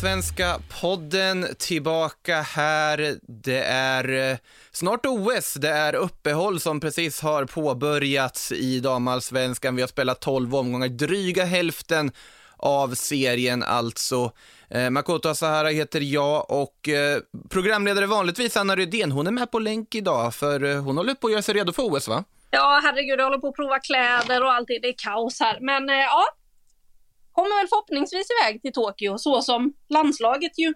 Allsvenska podden tillbaka här. Det är eh, snart OS. Det är uppehåll som precis har påbörjats i damallsvenskan. Vi har spelat 12 omgångar, dryga hälften av serien alltså. Eh, Makoto Asahara heter jag och eh, programledare vanligtvis Anna Rydén. Hon är med på länk idag för eh, hon håller på att göra sig redo för OS va? Ja, herregud, jag håller på att prova kläder och allt. Det är kaos här. Men eh, ja, kommer väl förhoppningsvis iväg till Tokyo så som landslaget ju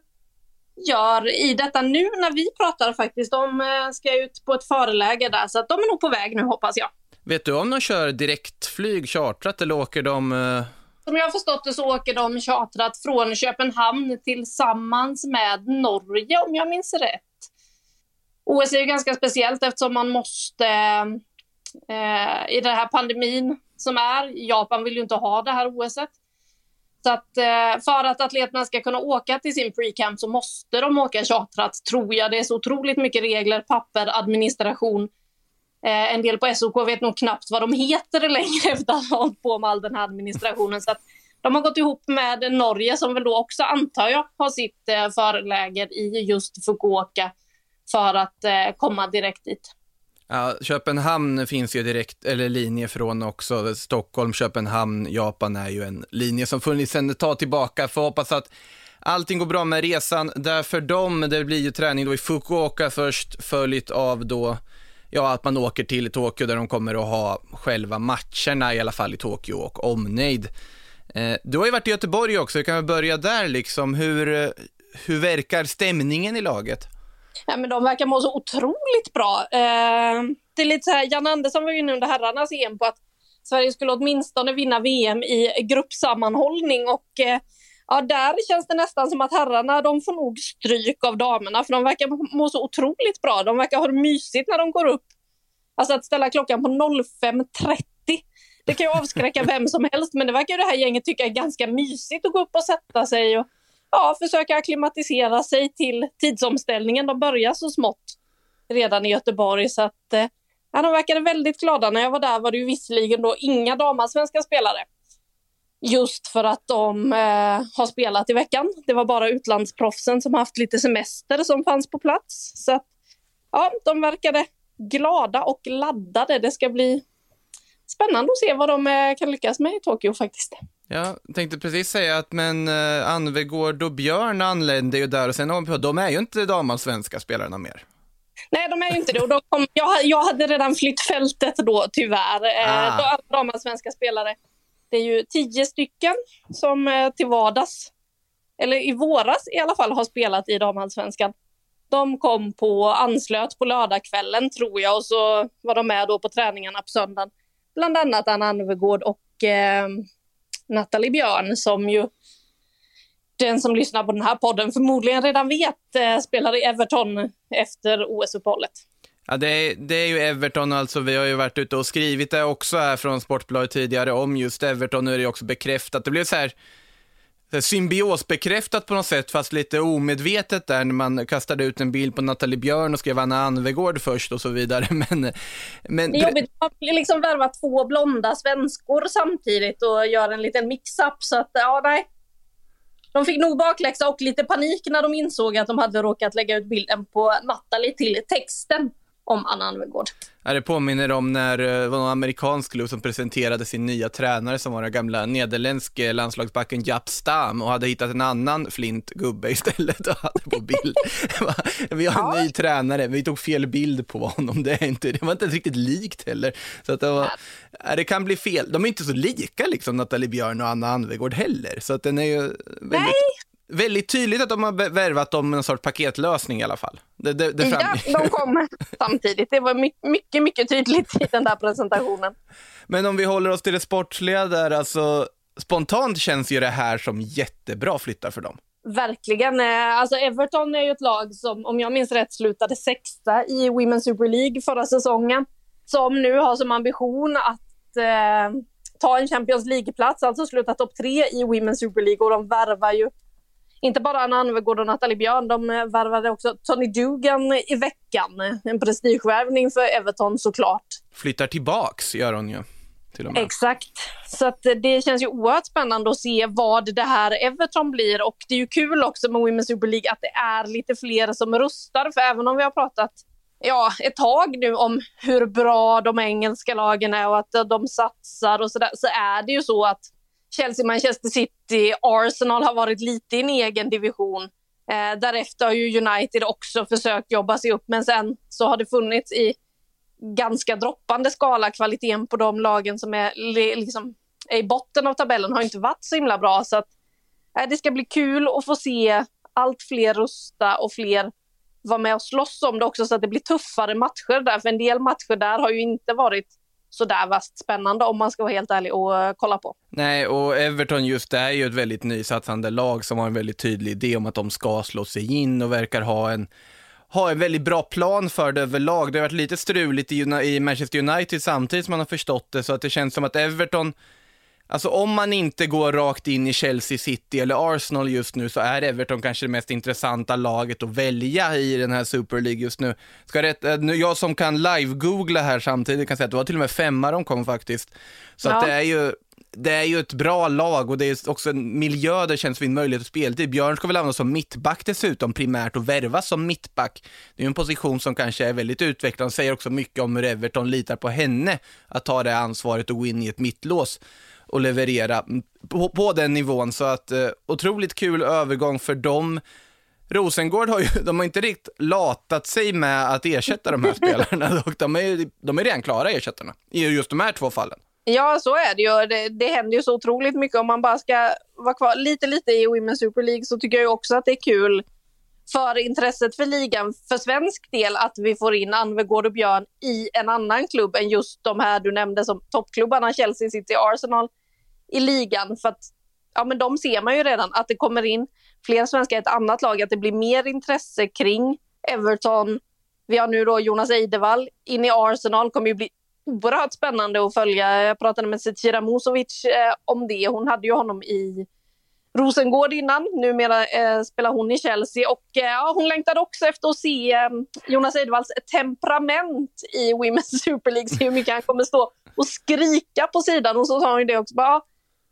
gör i detta nu när vi pratar faktiskt. De eh, ska ut på ett föreläge där så att de är nog på väg nu hoppas jag. Vet du om de kör direktflyg chartrat eller åker de eh... Som jag har förstått det så åker de chartrat från Köpenhamn tillsammans med Norge om jag minns rätt. OS är ju ganska speciellt eftersom man måste eh, i den här pandemin som är. Japan vill ju inte ha det här OSet. Så att eh, för att atleterna ska kunna åka till sin pre-camp så måste de åka chartrat, tror jag. Det är så otroligt mycket regler, papper, administration. Eh, en del på SOK vet nog knappt vad de heter längre efter att ha hållit på med all den här administrationen. Så att de har gått ihop med Norge som väl då också, antar jag, har sitt eh, förläger i just Fukuoka för att eh, komma direkt dit. Ja, Köpenhamn finns ju direkt, eller linje från också. Stockholm, Köpenhamn, Japan är ju en linje som funnits sedan ett tag tillbaka. Får hoppas att allting går bra med resan där för dem. Det blir ju träning då i Fukuoka först, följt av då ja, att man åker till Tokyo där de kommer att ha själva matcherna, i alla fall i Tokyo och omnejd. Eh, du har ju varit i Göteborg också, vi kan väl börja där liksom. Hur, eh, hur verkar stämningen i laget? Ja, men de verkar må så otroligt bra. Eh, det är lite så här, Jan Andersson var ju inne under herrarnas EM på att Sverige skulle åtminstone vinna VM i gruppsammanhållning och eh, ja, där känns det nästan som att herrarna de får nog stryk av damerna för de verkar må så otroligt bra. De verkar ha det mysigt när de går upp. Alltså att ställa klockan på 05.30 det kan ju avskräcka vem som helst men det verkar det här gänget tycka är ganska mysigt att gå upp och sätta sig och ja, försöka akklimatisera sig till tidsomställningen. De börjar så smått redan i Göteborg så att eh, ja, de verkade väldigt glada. När jag var där var det ju visserligen då inga damallsvenska spelare. Just för att de eh, har spelat i veckan. Det var bara utlandsproffsen som haft lite semester som fanns på plats. Så att, ja, de verkade glada och laddade. Det ska bli spännande att se vad de eh, kan lyckas med i Tokyo faktiskt. Jag tänkte precis säga att men uh, Anvegård och Björn anlände ju där och sen de är ju inte damallsvenska spelarna mer. Nej, de är ju inte det. Och de kom, jag, jag hade redan flytt fältet då, tyvärr. Eh, ah. Eh, alla damallsvenska spelare. Det är ju tio stycken som eh, till vardags, eller i våras i alla fall, har spelat i damallsvenskan. De kom på, anslöt på lördagskvällen tror jag och så var de med då på träningarna på söndagen. Bland annat Anna Anvegård och eh, Nathalie Björn som ju den som lyssnar på den här podden förmodligen redan vet eh, spelar i Everton efter OS-uppehållet. Ja, det är, det är ju Everton alltså. Vi har ju varit ute och skrivit det också här från Sportbladet tidigare om just Everton. Nu är det också bekräftat. Det blev så här Eh, symbiosbekräftat på något sätt, fast lite omedvetet där när man kastade ut en bild på Nathalie Björn och skrev Anna Anvegård först och så vidare. Men, men... Det är jobbigt att liksom värva två blonda svenskor samtidigt och göra en liten mix-up så att, ja nej. De fick nog bakläxa och lite panik när de insåg att de hade råkat lägga ut bilden på Nathalie till texten om Anna Anvegård. Det påminner om när eh, det var någon amerikansk klubb som presenterade sin nya tränare som var den gamla nederländske landslagsbacken Japp Stam och hade hittat en annan flint gubbe istället och hade på bild. vi har en ja. ny tränare, vi tog fel bild på honom. Det, är inte, det var inte riktigt likt heller. Så att det, var, det kan bli fel. De är inte så lika liksom Nathalie Björn och Anna Anvegård heller. Så att den är ju väldigt... Nej väldigt tydligt att de har värvat dem med en sorts paketlösning i alla fall. Det, det, det ja, de kom samtidigt. Det var mycket, mycket tydligt i den där presentationen. Men om vi håller oss till det sportsliga där, alltså spontant känns ju det här som jättebra flyttar för dem. Verkligen. Eh, alltså Everton är ju ett lag som, om jag minns rätt, slutade sexa i Women's Super League förra säsongen. Som nu har som ambition att eh, ta en Champions League-plats, alltså sluta topp tre i Women's Super League och de värvar ju inte bara Anna Anvegård och Nathalie Björn, de eh, värvade också Tony Dugan i veckan. En prestigevärvning för Everton såklart. Flyttar tillbaks gör hon ju. Exakt. Så att det känns ju oerhört spännande att se vad det här Everton blir och det är ju kul också med Women's Super League att det är lite fler som rustar för även om vi har pratat ja, ett tag nu om hur bra de engelska lagen är och att de satsar och sådär så är det ju så att Chelsea, Manchester City, Arsenal har varit lite i en egen division. Eh, därefter har ju United också försökt jobba sig upp men sen så har det funnits i ganska droppande skala kvaliteten på de lagen som är, liksom, är i botten av tabellen har inte varit så himla bra. Så att, eh, det ska bli kul att få se allt fler rusta och fler vara med och slåss om det också så att det blir tuffare matcher där. För en del matcher där har ju inte varit sådär vast spännande om man ska vara helt ärlig och eh, kolla på. Nej, och Everton just det är ju ett väldigt nysatsande lag som har en väldigt tydlig idé om att de ska slå sig in och verkar ha en ha en väldigt bra plan för det överlag. Det har varit lite struligt i, i Manchester United samtidigt som man har förstått det, så att det känns som att Everton Alltså om man inte går rakt in i Chelsea City eller Arsenal just nu så är Everton kanske det mest intressanta laget att välja i den här Super League just nu. Ska rätt, eh, jag som kan live-googla här samtidigt kan säga att det var till och med femma de kom faktiskt. Så ja. att det är ju, det är ju ett bra lag och det är också en miljö där det känns fin möjlighet att spela till. Björn ska väl användas som mittback dessutom primärt och värvas som mittback. Det är ju en position som kanske är väldigt utvecklande och säger också mycket om hur Everton litar på henne att ta det ansvaret och gå in i ett mittlås och leverera på, på den nivån. Så att eh, otroligt kul övergång för dem. Rosengård har ju, de har inte riktigt latat sig med att ersätta de här spelarna. och De är, de är redan klara ersättarna i just de här två fallen. Ja, så är det ju. Det, det händer ju så otroligt mycket. Om man bara ska vara kvar lite, lite i Women's Super League så tycker jag också att det är kul för intresset för ligan för svensk del att vi får in Anvegård och Björn i en annan klubb än just de här du nämnde som toppklubbarna Chelsea City Arsenal i ligan. För att ja, men de ser man ju redan att det kommer in fler svenskar i ett annat lag, att det blir mer intresse kring Everton. Vi har nu då Jonas Eidevall in i Arsenal, kommer ju bli oerhört spännande att följa. Jag pratade med Zecira Musovic eh, om det. Hon hade ju honom i Rosengård innan. Numera eh, spelar hon i Chelsea och eh, hon längtade också efter att se eh, Jonas Eidevalls temperament i Women's Super League. Se hur mycket han kommer stå och skrika på sidan. Och så sa hon ju det också. Bara,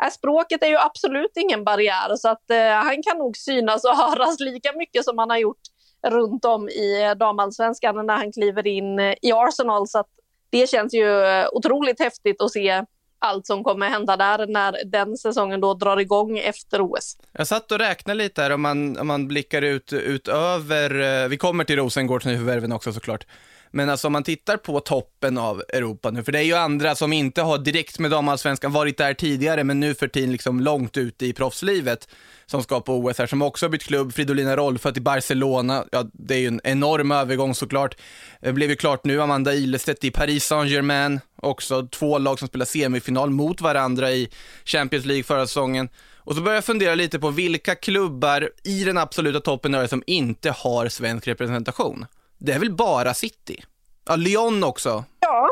Äh, språket är ju absolut ingen barriär så att eh, han kan nog synas och höras lika mycket som han har gjort runt om i eh, damallsvenskan när han kliver in eh, i Arsenal. Så att det känns ju eh, otroligt häftigt att se allt som kommer hända där när den säsongen då drar igång efter OS. Jag satt och räknade lite här om man, om man blickar ut utöver, vi kommer till Rosengårds nyförvärven också såklart, men alltså om man tittar på toppen av Europa nu, för det är ju andra som inte har direkt med damallsvenskan varit där tidigare, men nu för tiden liksom långt ute i proffslivet, som ska på OS här, som också har bytt klubb, Fridolina Rolfö till Barcelona, ja det är ju en enorm övergång såklart. Det blev ju klart nu, Amanda Ilestedt i Paris Saint-Germain, också två lag som spelar semifinal mot varandra i Champions League förra säsongen. Och så börjar jag fundera lite på vilka klubbar i den absoluta toppen som inte har svensk representation det är väl bara City? Ja, Lyon också. Ja.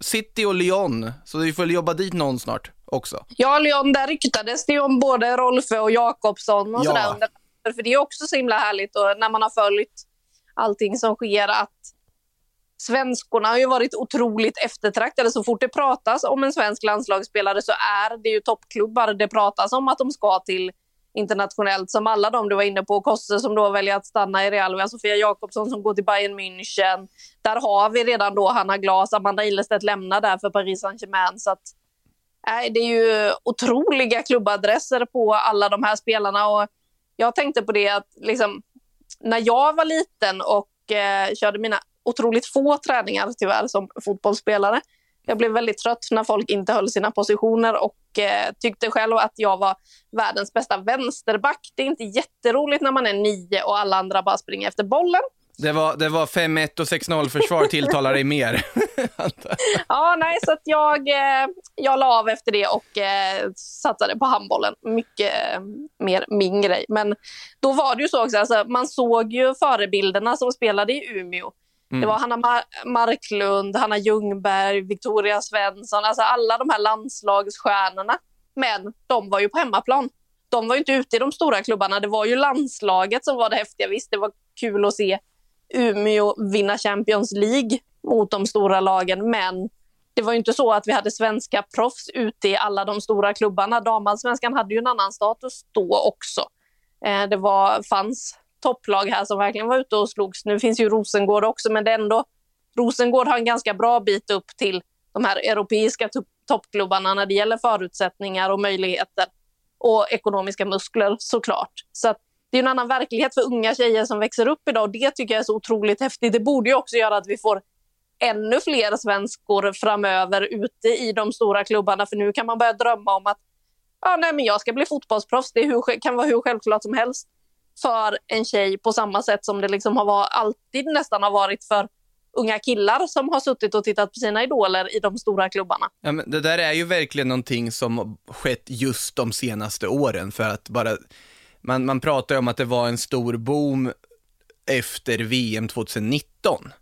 City och Lyon, så vi får jobba dit någon snart också. Ja, Lyon, där ryktades det ju om både Rolfö och Jakobsson och ja. sådär. För det är också så himla härligt och när man har följt allting som sker att svenskorna har ju varit otroligt eftertraktade. Så fort det pratas om en svensk landslagsspelare så är det ju toppklubbar det pratas om att de ska till internationellt som alla de du var inne på. Kosse som då väljer att stanna i Real. Vi har Sofia Jakobsson som går till Bayern München. Där har vi redan då Hanna Glas. Amanda Ilestedt lämnar där för Paris Saint-Germain. Så att, äh, det är ju otroliga klubbadresser på alla de här spelarna. Och jag tänkte på det att liksom, när jag var liten och eh, körde mina otroligt få träningar tyvärr som fotbollsspelare jag blev väldigt trött när folk inte höll sina positioner och eh, tyckte själv att jag var världens bästa vänsterback. Det är inte jätteroligt när man är nio och alla andra bara springer efter bollen. Det var, det var 5-1 och 6-0 försvar tilltalar dig mer. ja, nej, så att jag, eh, jag la av efter det och eh, satsade på handbollen. Mycket eh, mer min grej. Men då var det ju så också, alltså, man såg ju förebilderna som spelade i Umeå. Mm. Det var Hanna Mar Marklund, Hanna Ljungberg, Victoria Svensson, alltså alla de här landslagsstjärnorna. Men de var ju på hemmaplan. De var inte ute i de stora klubbarna. Det var ju landslaget som var det häftiga. Visst, det var kul att se Umeå vinna Champions League mot de stora lagen, men det var ju inte så att vi hade svenska proffs ute i alla de stora klubbarna. Damallsvenskan hade ju en annan status då också. Eh, det var, fanns topplag här som verkligen var ute och slogs. Nu finns ju Rosengård också, men det är ändå Rosengård har en ganska bra bit upp till de här europeiska toppklubbarna när det gäller förutsättningar och möjligheter och ekonomiska muskler såklart. Så det är en annan verklighet för unga tjejer som växer upp idag och det tycker jag är så otroligt häftigt. Det borde ju också göra att vi får ännu fler svenskor framöver ute i de stora klubbarna för nu kan man börja drömma om att ja, nej, men jag ska bli fotbollsproffs. Det hur, kan vara hur självklart som helst för en tjej på samma sätt som det liksom har var, alltid nästan har varit för unga killar som har suttit och tittat på sina idoler i de stora klubbarna. Ja, men det där är ju verkligen någonting som skett just de senaste åren för att bara, man, man pratar ju om att det var en stor boom efter VM 2019.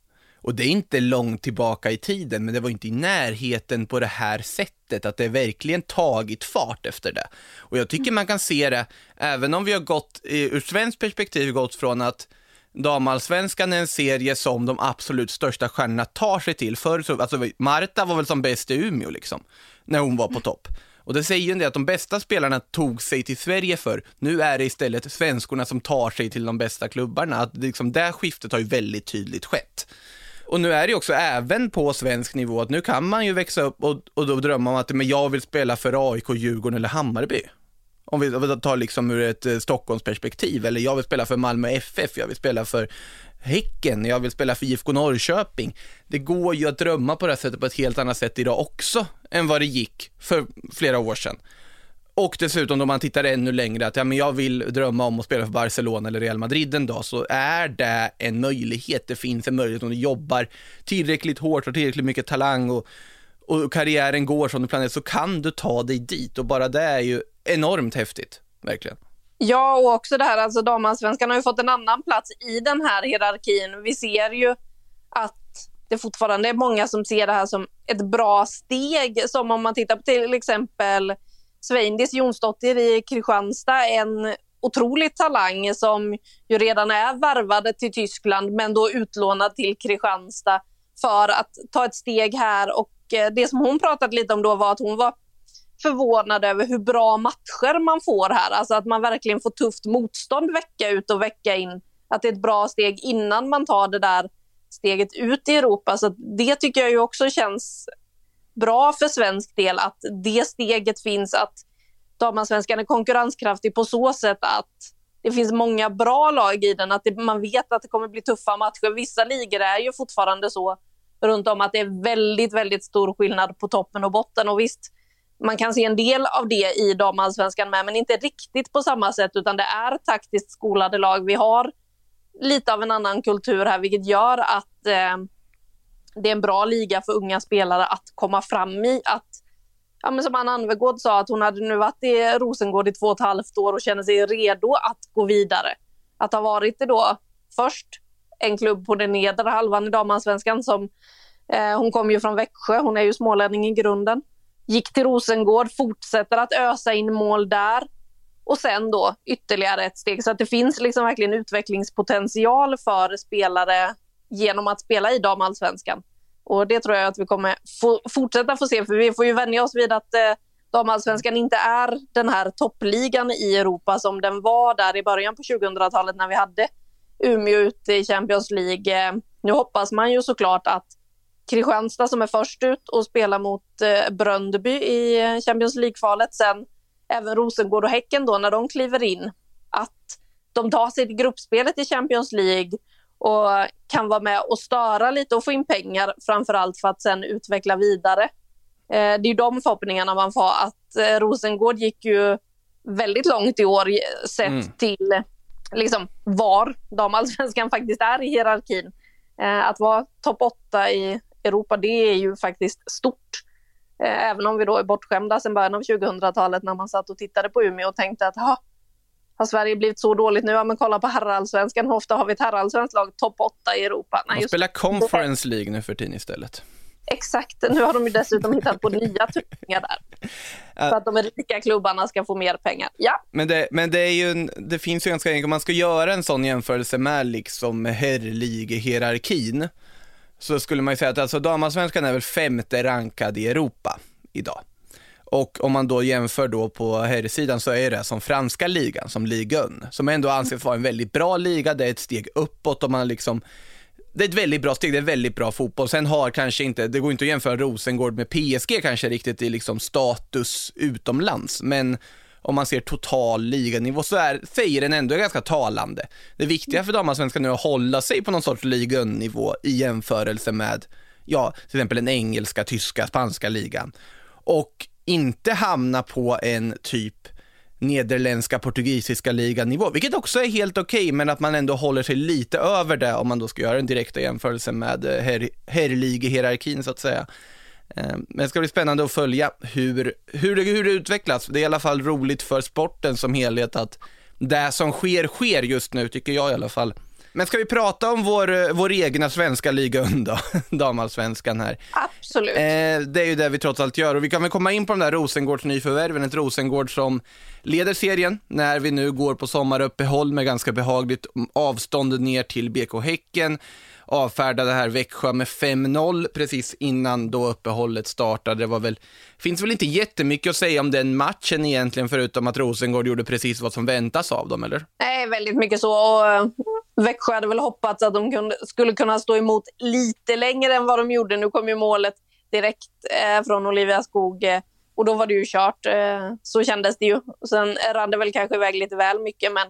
Och det är inte långt tillbaka i tiden, men det var inte i närheten på det här sättet, att det verkligen tagit fart efter det. Och jag tycker man kan se det, även om vi har gått, eh, ur svenskt perspektiv, gått från att Damallsvenskan är en serie som de absolut största stjärnorna tar sig till. Förr så, alltså Marta var väl som bäst i Umeå liksom, när hon var på topp. Och det säger ju en del att de bästa spelarna tog sig till Sverige för. Nu är det istället svenskorna som tar sig till de bästa klubbarna. Att liksom det skiftet har ju väldigt tydligt skett. Och nu är det ju också även på svensk nivå att nu kan man ju växa upp och, och då drömma om att men jag vill spela för AIK, Djurgården eller Hammarby. Om vi, om vi tar liksom ur ett eh, Stockholmsperspektiv, eller jag vill spela för Malmö FF, jag vill spela för Häcken, jag vill spela för IFK Norrköping. Det går ju att drömma på det här sättet på ett helt annat sätt idag också än vad det gick för flera år sedan. Och dessutom om man tittar ännu längre att ja, men jag vill drömma om att spela för Barcelona eller Real Madrid en dag så är det en möjlighet. Det finns en möjlighet om du jobbar tillräckligt hårt och tillräckligt mycket talang och, och karriären går som du planerar så kan du ta dig dit och bara det är ju enormt häftigt, verkligen. Ja, och också det här, alltså damallsvenskan har ju fått en annan plats i den här hierarkin. Vi ser ju att det fortfarande är många som ser det här som ett bra steg, som om man tittar på till exempel Sveindis Jonsdottir i Kristianstad, en otrolig talang som ju redan är värvade till Tyskland men då utlånad till Kristianstad för att ta ett steg här och eh, det som hon pratade lite om då var att hon var förvånad över hur bra matcher man får här. Alltså att man verkligen får tufft motstånd vecka ut och vecka in. Att det är ett bra steg innan man tar det där steget ut i Europa. Så det tycker jag ju också känns bra för svensk del att det steget finns att damallsvenskan är konkurrenskraftig på så sätt att det finns många bra lag i den, att det, man vet att det kommer bli tuffa matcher. Vissa ligor är ju fortfarande så runt om att det är väldigt, väldigt stor skillnad på toppen och botten. Och visst, man kan se en del av det i damallsvenskan med, men inte riktigt på samma sätt, utan det är taktiskt skolade lag. Vi har lite av en annan kultur här, vilket gör att eh, det är en bra liga för unga spelare att komma fram i. Att, ja, men som Anna Anvegård sa, att hon hade nu varit i Rosengård i två och ett halvt år och känner sig redo att gå vidare. Att ha varit det då först en klubb på den nedre halvan i damallsvenskan som eh, hon kommer ju från Växjö, hon är ju smålänning i grunden. Gick till Rosengård, fortsätter att ösa in mål där och sen då ytterligare ett steg. Så att det finns liksom verkligen utvecklingspotential för spelare genom att spela i damallsvenskan. Och det tror jag att vi kommer få, fortsätta få se, för vi får ju vänja oss vid att eh, damallsvenskan inte är den här toppligan i Europa som den var där i början på 2000-talet när vi hade Umeå ute i Champions League. Eh, nu hoppas man ju såklart att Kristianstad som är först ut och spelar mot eh, Bröndby i eh, Champions League-kvalet, sen även Rosengård och Häcken då när de kliver in, att de tar sig till gruppspelet i Champions League och kan vara med och störa lite och få in pengar framför allt för att sen utveckla vidare. Eh, det är de förhoppningarna man får. Att eh, Rosengård gick ju väldigt långt i år sett mm. till liksom, var damallsvenskan faktiskt är i hierarkin. Eh, att vara topp åtta i Europa, det är ju faktiskt stort. Även om vi då är bortskämda sedan början av 2000-talet när man satt och tittade på Umeå och tänkte att har Sverige blivit så dåligt nu? Ja, men kolla på herrallsvenskan. Hur ofta har vi ett herrallsvenskt lag topp 8 i Europa? Nej, de spelar Conference League nu för tiden istället. Exakt, nu har de ju dessutom hittat på nya turneringar där. För att de rika klubbarna ska få mer pengar. Ja. Men det, men det är ju, en, det finns ju ganska enkelt, om man ska göra en sån jämförelse med liksom herrligehierarkin, så skulle man ju säga att alltså damallsvenskan är väl femte rankad i Europa idag. Och om man då jämför då på herrsidan så är det som franska ligan, som ligan, som ändå anses vara en väldigt bra liga, det är ett steg uppåt och man liksom det är ett väldigt bra steg, det är väldigt bra fotboll. Sen har kanske inte, det går inte att jämföra Rosengård med PSG kanske riktigt i liksom status utomlands, men om man ser total liganivå så är, säger den ändå ganska talande. Det viktiga för damallsvenskan nu är att hålla sig på någon sorts ligannivå i jämförelse med, ja, till exempel den engelska, tyska, spanska ligan. Och inte hamna på en typ nederländska, portugisiska liganivå, vilket också är helt okej, okay, men att man ändå håller sig lite över det om man då ska göra en direkta jämförelse med her herr, herrligehierarkin så att säga. Eh, men det ska bli spännande att följa hur, hur, det, hur det utvecklas. Det är i alla fall roligt för sporten som helhet att det som sker, sker just nu, tycker jag i alla fall. Men ska vi prata om vår, vår egna svenska liga då, damallsvenskan här? Absolut. Eh, det är ju det vi trots allt gör och vi kan väl komma in på de där Rosengårds nyförvärven, ett Rosengård som leder serien när vi nu går på sommaruppehåll med ganska behagligt avstånd ner till BK Häcken avfärdade här Växjö med 5-0 precis innan då uppehållet startade. Det var väl, finns väl inte jättemycket att säga om den matchen egentligen, förutom att Rosengård gjorde precis vad som väntas av dem, eller? Nej, väldigt mycket så. Och eh, Växjö hade väl hoppats att de kunde, skulle kunna stå emot lite längre än vad de gjorde. Nu kom ju målet direkt eh, från Olivia Skog eh, och då var det ju kört. Eh, så kändes det ju. Sen rann det väl kanske iväg lite väl mycket, men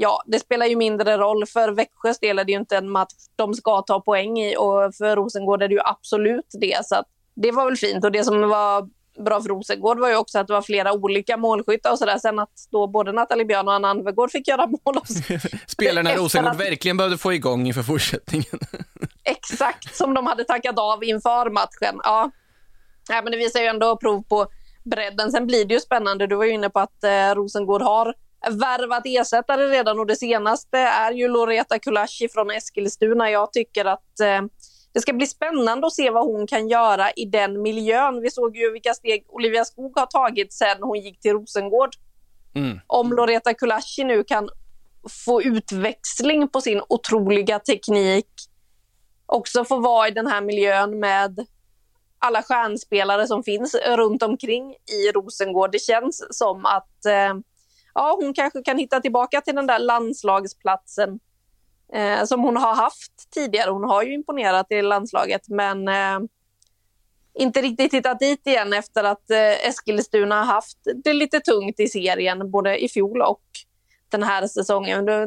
ja, det spelar ju mindre roll. För Växjös del är det ju inte en match de ska ta poäng i och för Rosengård är det ju absolut det. Så det var väl fint. Och det som var bra för Rosengård var ju också att det var flera olika målskyttar och sådär. Sen att då både Nathalie Björn och Anna Anvegård fick göra mål. Spelarna Rosengård att... verkligen behövde få igång inför fortsättningen. Exakt, som de hade tackat av inför matchen. Ja. ja, men det visar ju ändå prov på bredden. Sen blir det ju spännande. Du var ju inne på att eh, Rosengård har värvat ersättare redan och det senaste är ju Loreta Kulashi från Eskilstuna. Jag tycker att eh, det ska bli spännande att se vad hon kan göra i den miljön. Vi såg ju vilka steg Olivia Skog har tagit sen hon gick till Rosengård. Mm. Om Loreta Kulashi nu kan få utväxling på sin otroliga teknik, också få vara i den här miljön med alla stjärnspelare som finns runt omkring i Rosengård. Det känns som att eh, ja, hon kanske kan hitta tillbaka till den där landslagsplatsen eh, som hon har haft tidigare. Hon har ju imponerat i landslaget, men eh, inte riktigt hittat dit igen efter att eh, Eskilstuna har haft det lite tungt i serien, både i fjol och den här säsongen. Det,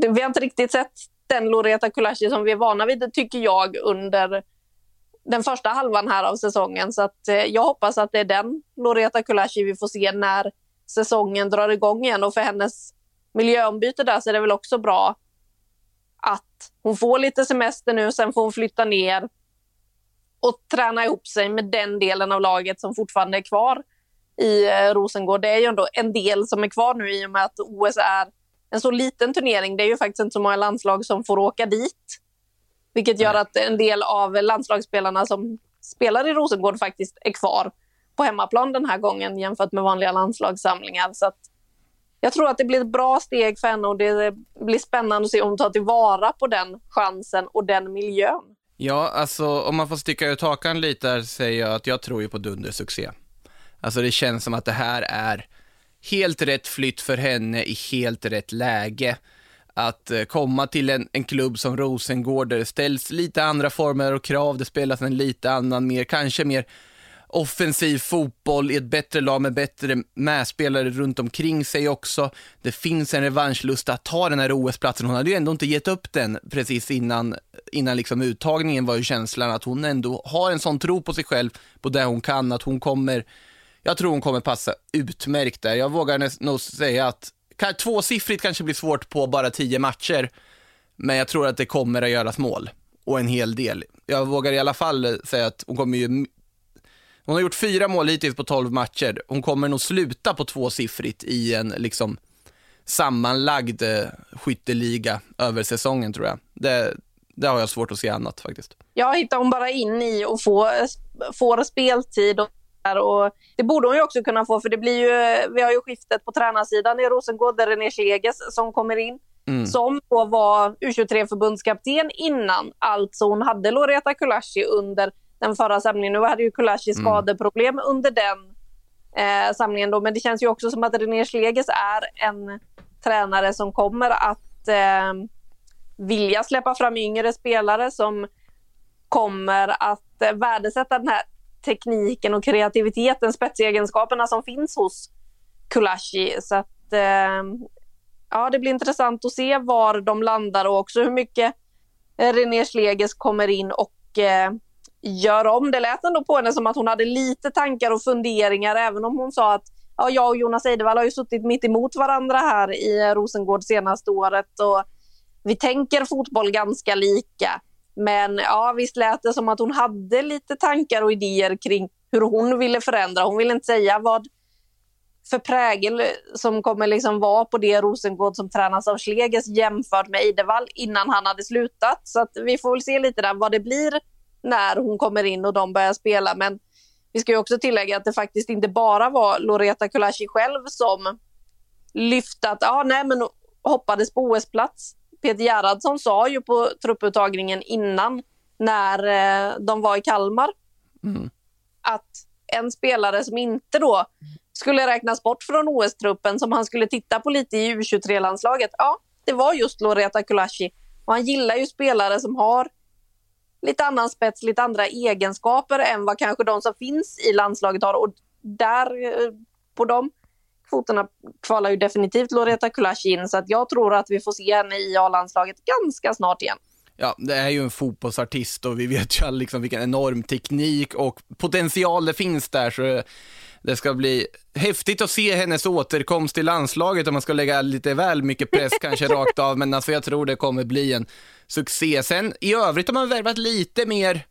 det, vi har inte riktigt sett den Loreta Kulashi som vi är vana vid, tycker jag, under den första halvan här av säsongen. Så att, eh, jag hoppas att det är den Loreta Kulashi vi får se när säsongen drar igång igen. Och för hennes miljöombyte där så är det väl också bra att hon får lite semester nu, sen får hon flytta ner och träna ihop sig med den delen av laget som fortfarande är kvar i eh, Rosengård. Det är ju ändå en del som är kvar nu i och med att OS är en så liten turnering. Det är ju faktiskt inte så många landslag som får åka dit. Vilket gör att en del av landslagsspelarna som spelar i Rosengård faktiskt är kvar på hemmaplan den här gången jämfört med vanliga landslagssamlingar. Så att jag tror att det blir ett bra steg för henne och det blir spännande att se om hon tar tillvara på den chansen och den miljön. Ja, alltså om man får sticka ut hakan lite här säger jag att jag tror ju på dundersuccé. Alltså det känns som att det här är helt rätt flytt för henne i helt rätt läge. Att eh, komma till en, en klubb som Rosengård där det ställs lite andra former och krav, det spelas en lite annan, mer, kanske mer offensiv fotboll i ett bättre lag med bättre medspelare runt omkring sig också. Det finns en revanschlust att ta den här OS-platsen. Hon hade ju ändå inte gett upp den precis innan, innan liksom uttagningen var ju känslan att hon ändå har en sån tro på sig själv, på det hon kan, att hon kommer, jag tror hon kommer passa utmärkt där. Jag vågar nog säga att tvåsiffrigt kanske blir svårt på bara tio matcher, men jag tror att det kommer att göras mål och en hel del. Jag vågar i alla fall säga att hon kommer ju hon har gjort fyra mål hittills på tolv matcher. Hon kommer nog sluta på tvåsiffrigt i en liksom sammanlagd eh, skytteliga över säsongen tror jag. Det, det har jag svårt att se annat faktiskt. Ja, hittar hon bara in i och får, får speltid och och det borde hon ju också kunna få, för det blir ju, vi har ju skiftet på tränarsidan i Rosengård, där René Scheges som kommer in. mm. som då var U23-förbundskapten innan. Alltså hon hade Loreta Kulashi under den förra samlingen. Nu hade ju Kulashi mm. skadeproblem under den eh, samlingen då, men det känns ju också som att René Schleges är en tränare som kommer att eh, vilja släppa fram yngre spelare som kommer att eh, värdesätta den här tekniken och kreativiteten, spetsegenskaperna som finns hos Kulashi. Så att, eh, ja, det blir intressant att se var de landar och också hur mycket René Schleges kommer in och eh, gör om. Det lät ändå på henne som att hon hade lite tankar och funderingar, även om hon sa att ja, jag och Jonas Eidevall har ju suttit mitt emot varandra här i Rosengård senaste året och vi tänker fotboll ganska lika. Men ja, visst lät det som att hon hade lite tankar och idéer kring hur hon ville förändra. Hon ville inte säga vad för prägel som kommer liksom vara på det Rosengård som tränas av Schlegers jämfört med Eidevall innan han hade slutat. Så att vi får väl se lite där vad det blir när hon kommer in och de börjar spela. Men vi ska också tillägga att det faktiskt inte bara var Loreta Kulashi själv som lyfte att ah, nej, men hoppades på OS-plats. Peter Gerhardsson sa ju på trupputtagningen innan när eh, de var i Kalmar mm. att en spelare som inte då skulle räknas bort från OS-truppen som han skulle titta på lite i U23-landslaget, ja, det var just Loreta Kulashi. Och han gillar ju spelare som har lite annan spets, lite andra egenskaper än vad kanske de som finns i landslaget har. Och där, eh, på de kvoterna kvalar ju definitivt Loreta Kulasch in, så att jag tror att vi får se henne i A-landslaget ganska snart igen. Ja, det är ju en fotbollsartist och vi vet ju liksom vilken enorm teknik och potential det finns där, så det ska bli häftigt att se hennes återkomst till landslaget om man ska lägga lite väl mycket press kanske rakt av, men alltså jag tror det kommer bli en succé. Sen i övrigt har man värvat lite mer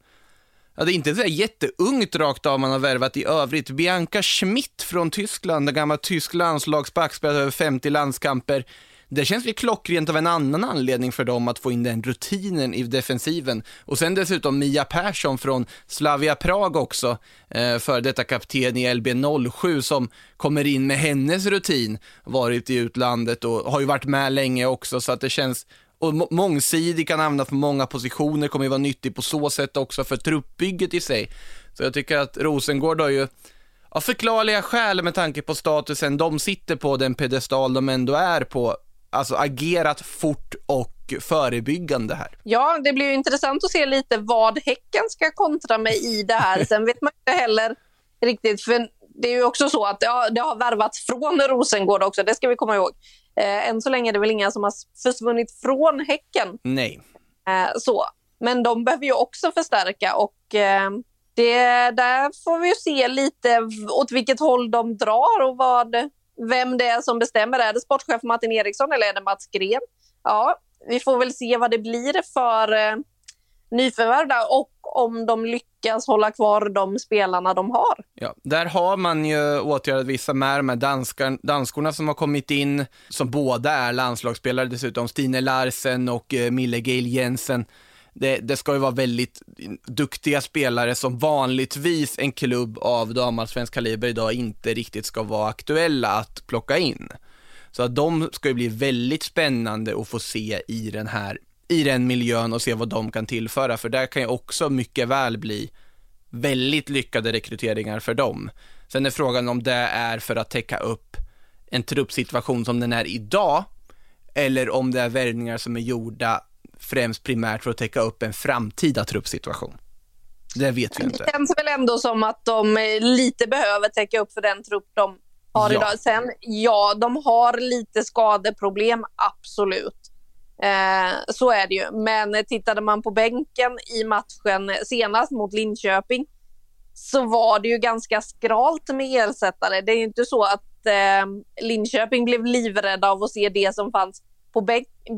Ja, det är inte så jätteungt rakt av man har värvat i övrigt. Bianca Schmidt från Tyskland, den gamla tysk landslagsback, spelat över 50 landskamper. Det känns ju klockrent av en annan anledning för dem att få in den rutinen i defensiven. Och sen dessutom Mia Persson från Slavia Prag också, eh, för detta kapten i LB07 som kommer in med hennes rutin, varit i utlandet och har ju varit med länge också så att det känns och mångsidig, kan användas på många positioner, kommer ju vara nyttig på så sätt också för truppbygget i sig. Så jag tycker att Rosengård har ju av förklarliga skäl med tanke på statusen de sitter på, den pedestal de ändå är på, alltså agerat fort och förebyggande här. Ja, det blir ju intressant att se lite vad Häcken ska kontra med i det här. Sen vet man inte heller riktigt, för det är ju också så att det har, det har värvats från Rosengård också, det ska vi komma ihåg. Eh, än så länge är det väl inga som har försvunnit från Häcken. Nej. Eh, så. Men de behöver ju också förstärka och eh, det, där får vi ju se lite åt vilket håll de drar och vad, vem det är som bestämmer. Är det sportchef Martin Eriksson eller är det Mats Gren? Ja, vi får väl se vad det blir för eh, nyförvärv där och om de lyckas hålla kvar de spelarna de har. Ja, där har man ju åtgärdat vissa med de här danskar, danskorna som har kommit in, som båda är landslagsspelare dessutom, Stine Larsen och eh, Mille Gail Jensen. Det, det, ska ju vara väldigt duktiga spelare som vanligtvis en klubb av damallsvensk kaliber idag inte riktigt ska vara aktuella att plocka in. Så att de ska ju bli väldigt spännande att få se i den här i den miljön och se vad de kan tillföra, för där kan ju också mycket väl bli väldigt lyckade rekryteringar för dem. Sen är frågan om det är för att täcka upp en truppsituation som den är idag, eller om det är värvningar som är gjorda främst primärt för att täcka upp en framtida truppsituation. Det vet vi inte. Det känns väl ändå som att de lite behöver täcka upp för den trupp de har ja. idag. Sen, ja, de har lite skadeproblem, absolut. Eh, så är det ju. Men tittade man på bänken i matchen senast mot Linköping så var det ju ganska skralt med ersättare. Det är ju inte så att eh, Linköping blev livrädda av att se det som fanns på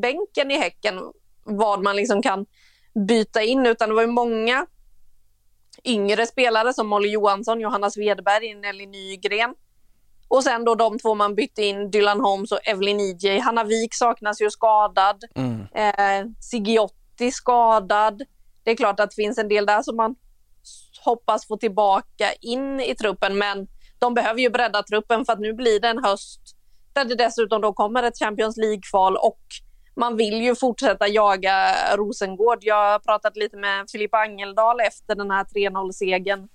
bänken i Häcken, vad man liksom kan byta in, utan det var ju många yngre spelare som Molly Johansson, Johanna Svedberg, Nelly Nygren och sen då de två man bytte in, Dylan Holmes och Evelyn EJ. Hanna Wik saknas ju skadad. Mm. Eh, Sigiotti skadad. Det är klart att det finns en del där som man hoppas få tillbaka in i truppen, men de behöver ju bredda truppen för att nu blir det en höst där det dessutom då kommer ett Champions League-kval och man vill ju fortsätta jaga Rosengård. Jag har pratat lite med Filippa Angeldal efter den här 3-0-segern.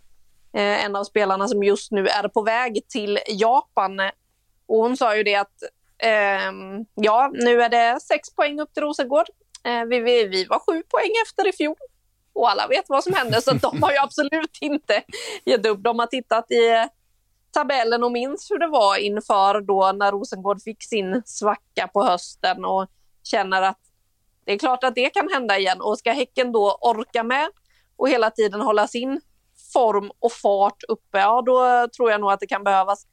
Eh, en av spelarna som just nu är på väg till Japan. Och hon sa ju det att eh, ja, nu är det sex poäng upp till Rosengård. Eh, vi, vi, vi var sju poäng efter i fjol. Och alla vet vad som hände, så de har ju absolut inte gett upp. De har tittat i tabellen och minns hur det var inför då när Rosengård fick sin svacka på hösten och känner att det är klart att det kan hända igen. Och ska Häcken då orka med och hela tiden hålla sin form och fart uppe, ja då tror jag nog att det kan behövas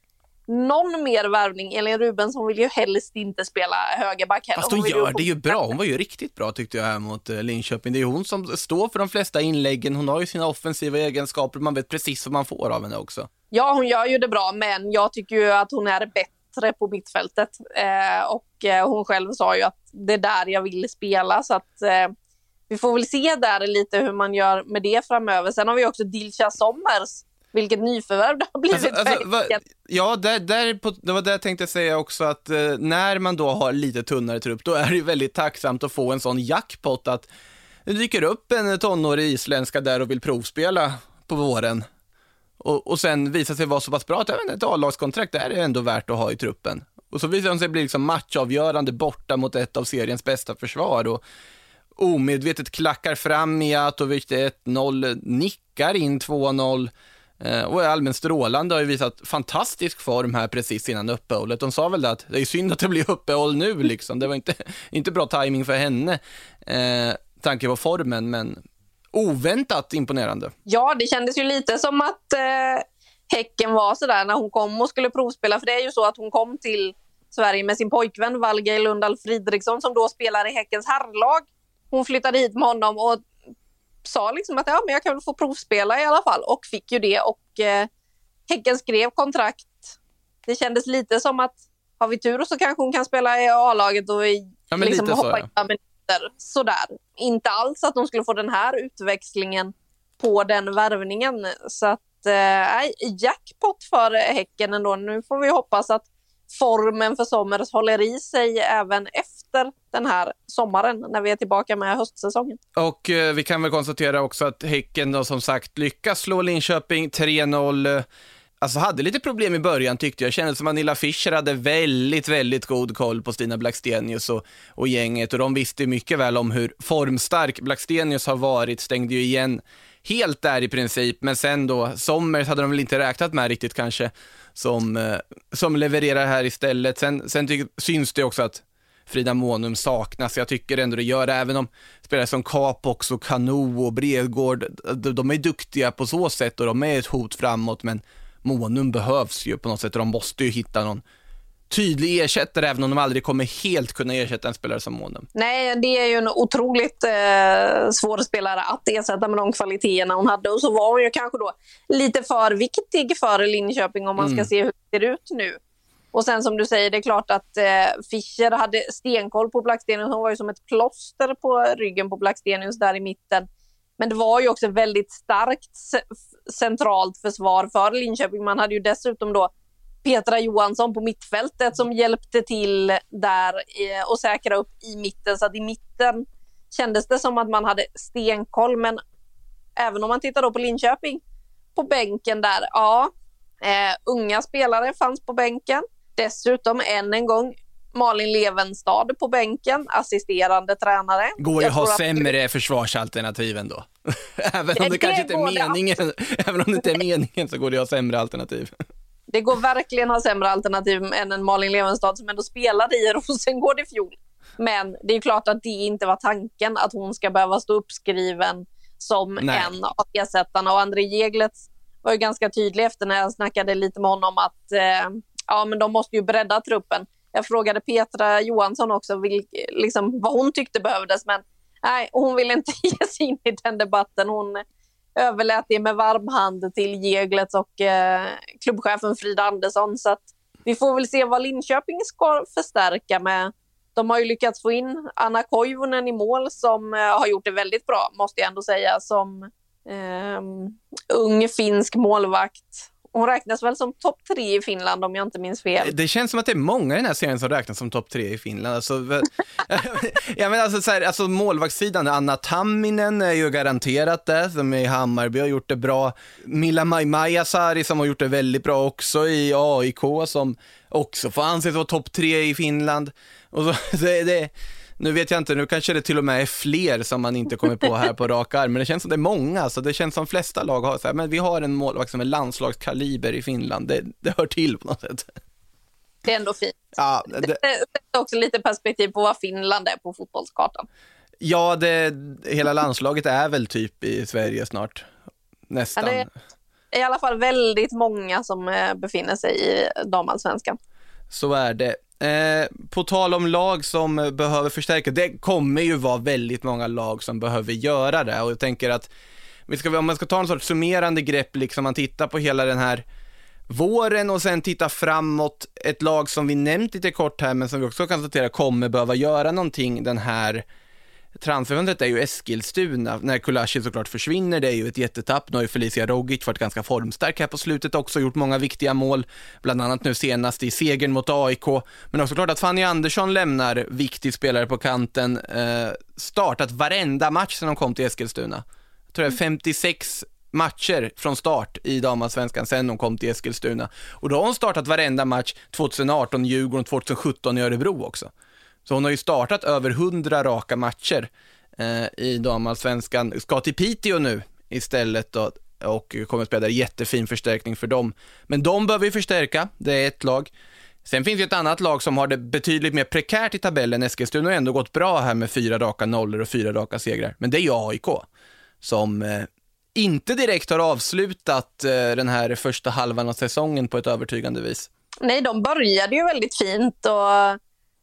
någon mer värvning. Elin Rubensson vill ju helst inte spela högerback heller. Fast hon, hon gör det ju bra. Hon var ju riktigt bra tyckte jag här mot eh, Linköping. Det är ju hon som står för de flesta inläggen. Hon har ju sina offensiva egenskaper. Man vet precis vad man får av henne också. Ja, hon gör ju det bra, men jag tycker ju att hon är bättre på mittfältet. Eh, och eh, hon själv sa ju att det är där jag vill spela, så att eh, vi får väl se där lite hur man gör med det framöver. Sen har vi också Dilcha Sommers vilket nyförvärv det har blivit. Alltså, alltså, va, ja, där, där på, det var det jag tänkte säga också, att eh, när man då har lite tunnare trupp, då är det väldigt tacksamt att få en sån jackpot att det dyker upp en tonårig isländska där och vill provspela på våren. Och, och sen visar sig vara så pass bra att även ett A-lagskontrakt är ändå värt att ha i truppen. Och så visar de sig bli liksom matchavgörande borta mot ett av seriens bästa försvar. Och omedvetet klackar fram Mijatovic till 1-0, nickar in 2-0 eh, och är allmänt strålande har ju visat fantastisk form här precis innan uppehållet. De sa väl det att det är synd att det blir uppehåll nu liksom. Det var inte, inte bra timing för henne, eh, tanke på formen, men oväntat imponerande. Ja, det kändes ju lite som att eh, Häcken var sådär när hon kom och skulle provspela, för det är ju så att hon kom till Sverige med sin pojkvän Valgeir Lundahl Fridriksson som då spelar i Häckens herrlag. Hon flyttade hit med honom och sa liksom att ja, men jag kan väl få provspela i alla fall och fick ju det. Och eh, Häcken skrev kontrakt. Det kändes lite som att har vi tur så kanske hon kan spela i A-laget och i, ja, liksom hoppa i ja minuter. Sådär. Inte alls att de skulle få den här utväxlingen på den värvningen. Så att, eh, jackpot för Häcken ändå. Nu får vi hoppas att formen för Sommers håller i sig även efter den här sommaren när vi är tillbaka med höstsäsongen. Och eh, vi kan väl konstatera också att Häcken då som sagt lyckas slå Linköping 3-0. Alltså hade lite problem i början tyckte jag. Kändes som att Nilla Fischer hade väldigt, väldigt god koll på Stina Blackstenius och, och gänget och de visste mycket väl om hur formstark Blackstenius har varit, stängde ju igen helt där i princip, men sen då, Sommers hade de väl inte räknat med riktigt kanske, som, eh, som levererar här istället. Sen, sen ty, syns det också att Frida Månum saknas. Jag tycker ändå det gör det, även om spelare som Capox och Kano och Bredgård, de, de är duktiga på så sätt och de är ett hot framåt, men Månum behövs ju på något sätt och de måste ju hitta någon tydlig ersättare, även om de aldrig kommer helt kunna ersätta en spelare som Månum. Nej, det är ju en otroligt eh, svår spelare att ersätta med de kvaliteterna hon hade. Och så var hon ju kanske då lite för viktig för Linköping om man ska mm. se hur det ser ut nu. Och sen som du säger, det är klart att eh, Fischer hade stenkoll på Blackstenius. Hon var ju som ett plåster på ryggen på Blackstenius där i mitten. Men det var ju också väldigt starkt centralt försvar för Linköping. Man hade ju dessutom då Petra Johansson på mittfältet som hjälpte till där eh, och säkra upp i mitten. Så att i mitten kändes det som att man hade stenkoll. Men även om man tittar då på Linköping, på bänken där, ja, eh, unga spelare fanns på bänken. Dessutom än en gång Malin Levenstad på bänken, assisterande tränare. Går ju att ha sämre att... försvarsalternativ ändå. även om det, det kanske inte är meningen, även om det inte är meningen så går det att ha sämre alternativ. Det går verkligen att ha sämre alternativ än en Malin Levenstad som ändå spelade i Rosengård i fjol. Men det är klart att det inte var tanken att hon ska behöva stå uppskriven som Nej. en av ersättarna. Och André Jeglets var ju ganska tydlig efter när jag snackade lite med honom att eh, ja, men de måste ju bredda truppen. Jag frågade Petra Johansson också vilk, liksom, vad hon tyckte behövdes, men nej, hon ville inte ge sig in i den debatten. Hon överlät det med varm hand till Jeglets och eh, klubbchefen Frida Andersson. Så att vi får väl se vad Linköping ska förstärka med. De har ju lyckats få in Anna Koivunen i mål som eh, har gjort det väldigt bra, måste jag ändå säga, som eh, ung finsk målvakt. Hon räknas väl som topp tre i Finland om jag inte minns fel. Det känns som att det är många i den här serien som räknas som topp tre i Finland. Alltså, ja, men alltså, så här, alltså målvaktssidan, Anna Tamminen är ju garanterat det, som är i Hammarby har gjort det bra. Milla Majasari som har gjort det väldigt bra också i AIK, som också får anses vara topp tre i Finland. Och så, det, det, nu vet jag inte, nu kanske det till och med är fler som man inte kommer på här på rak arm, men det känns som det är många, så det känns som flesta lag har så här, men vi har en målvakt som är landslagskaliber i Finland, det, det hör till på något sätt. Det är ändå fint. Ja, det... det sätter också lite perspektiv på vad Finland är på fotbollskartan. Ja, det, hela landslaget är väl typ i Sverige snart. Nästan. Ja, det är i alla fall väldigt många som eh, befinner sig i damallsvenskan. Så är det. Eh, på tal om lag som eh, behöver förstärka, det kommer ju vara väldigt många lag som behöver göra det. Och jag tänker att vi ska, om man ska ta en sorts summerande grepp, liksom man tittar på hela den här våren och sen titta framåt, ett lag som vi nämnt lite kort här men som vi också konstaterar kommer behöva göra någonting den här Transferfönstret är ju Eskilstuna, när Kulashi såklart försvinner, det är ju ett jättetapp. Nu har ju Felicia Rogic varit ganska formstark här på slutet också, gjort många viktiga mål, bland annat nu senast i segern mot AIK. Men också klart att Fanny Andersson lämnar, viktig spelare på kanten, eh, startat varenda match sedan de kom till Eskilstuna. Jag tror det är 56 matcher från start i damallsvenskan sen de kom till Eskilstuna. Och då har hon startat varenda match 2018 i Djurgården, 2017 i Örebro också. Så hon har ju startat över 100 raka matcher eh, i damallsvenskan. Ska till Piteå nu istället då, och kommer att spela där. Jättefin förstärkning för dem. Men de behöver ju förstärka, det är ett lag. Sen finns det ett annat lag som har det betydligt mer prekärt i tabellen. Eskilstuna har ändå gått bra här med fyra raka nollor och fyra raka segrar. Men det är ju AIK som eh, inte direkt har avslutat eh, den här första halvan av säsongen på ett övertygande vis. Nej, de började ju väldigt fint och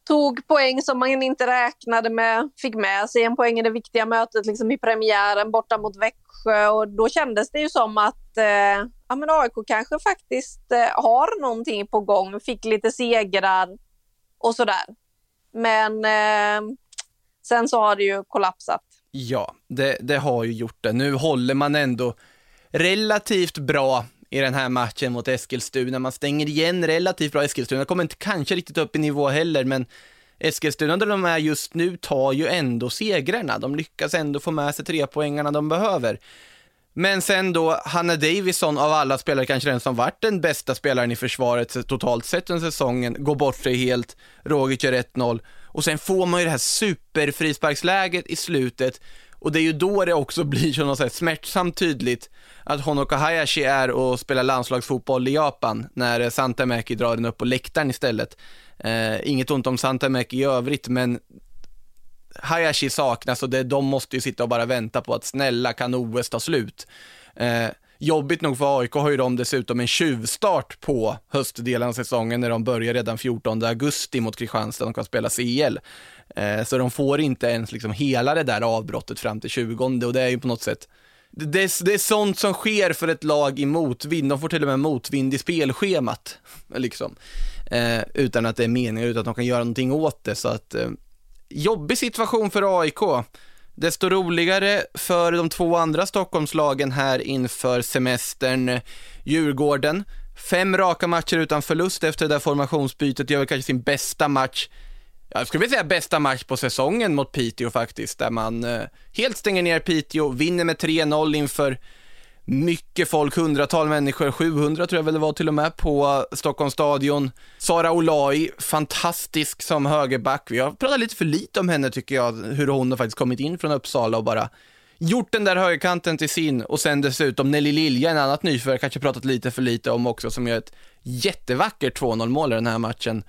tog poäng som man inte räknade med, fick med sig en poäng i det viktiga mötet liksom i premiären borta mot Växjö och då kändes det ju som att eh, ja, men AIK kanske faktiskt eh, har någonting på gång, fick lite segrar och sådär. Men eh, sen så har det ju kollapsat. Ja, det, det har ju gjort det. Nu håller man ändå relativt bra i den här matchen mot Eskilstuna. Man stänger igen relativt bra. Eskilstuna kommer inte kanske riktigt upp i nivå heller, men Eskilstuna där de är just nu tar ju ändå segrarna. De lyckas ändå få med sig tre poängarna de behöver. Men sen då, Hanna Davison av alla spelare, kanske den som varit den bästa spelaren i försvaret totalt sett under säsongen, går bort sig helt, Rogic gör 1-0 och sen får man ju det här superfrisparksläget i slutet och det är ju då det också blir så något smärtsamt tydligt att Honoka Hayashi är och spelar landslagsfotboll i Japan när Santamäki drar den upp på läktaren istället. Eh, inget ont om Santamäki i övrigt, men Hayashi saknas och det, de måste ju sitta och bara vänta på att snälla kan OS ta slut. Eh, jobbigt nog för AIK har ju de dessutom en tjuvstart på höstdelen av säsongen när de börjar redan 14 augusti mot Kristianstad, de kan spela CL. Eh, så de får inte ens liksom hela det där avbrottet fram till 20 och det är ju på något sätt det, är, det är sånt som sker för ett lag i motvind. De får till och med motvind i spelschemat. Liksom. Eh, utan att det är meningen, utan att de kan göra någonting åt det. Så att, eh, jobbig situation för AIK. Desto roligare för de två andra Stockholmslagen här inför semestern. Eh, Djurgården, fem raka matcher utan förlust efter det där formationsbytet, gör väl kanske sin bästa match jag skulle vilja säga bästa match på säsongen mot Piteå faktiskt, där man eh, helt stänger ner Piteå, vinner med 3-0 inför mycket folk, hundratal människor, 700 tror jag väl det var till och med på Stockholms stadion. Sara Olai, fantastisk som högerback. Vi har pratat lite för lite om henne tycker jag, hur hon har faktiskt kommit in från Uppsala och bara gjort den där högerkanten till sin och sen dessutom Nelly Lilja, en annat nyförvärv, kanske pratat lite för lite om också, som gör ett jättevackert 2-0 mål i den här matchen.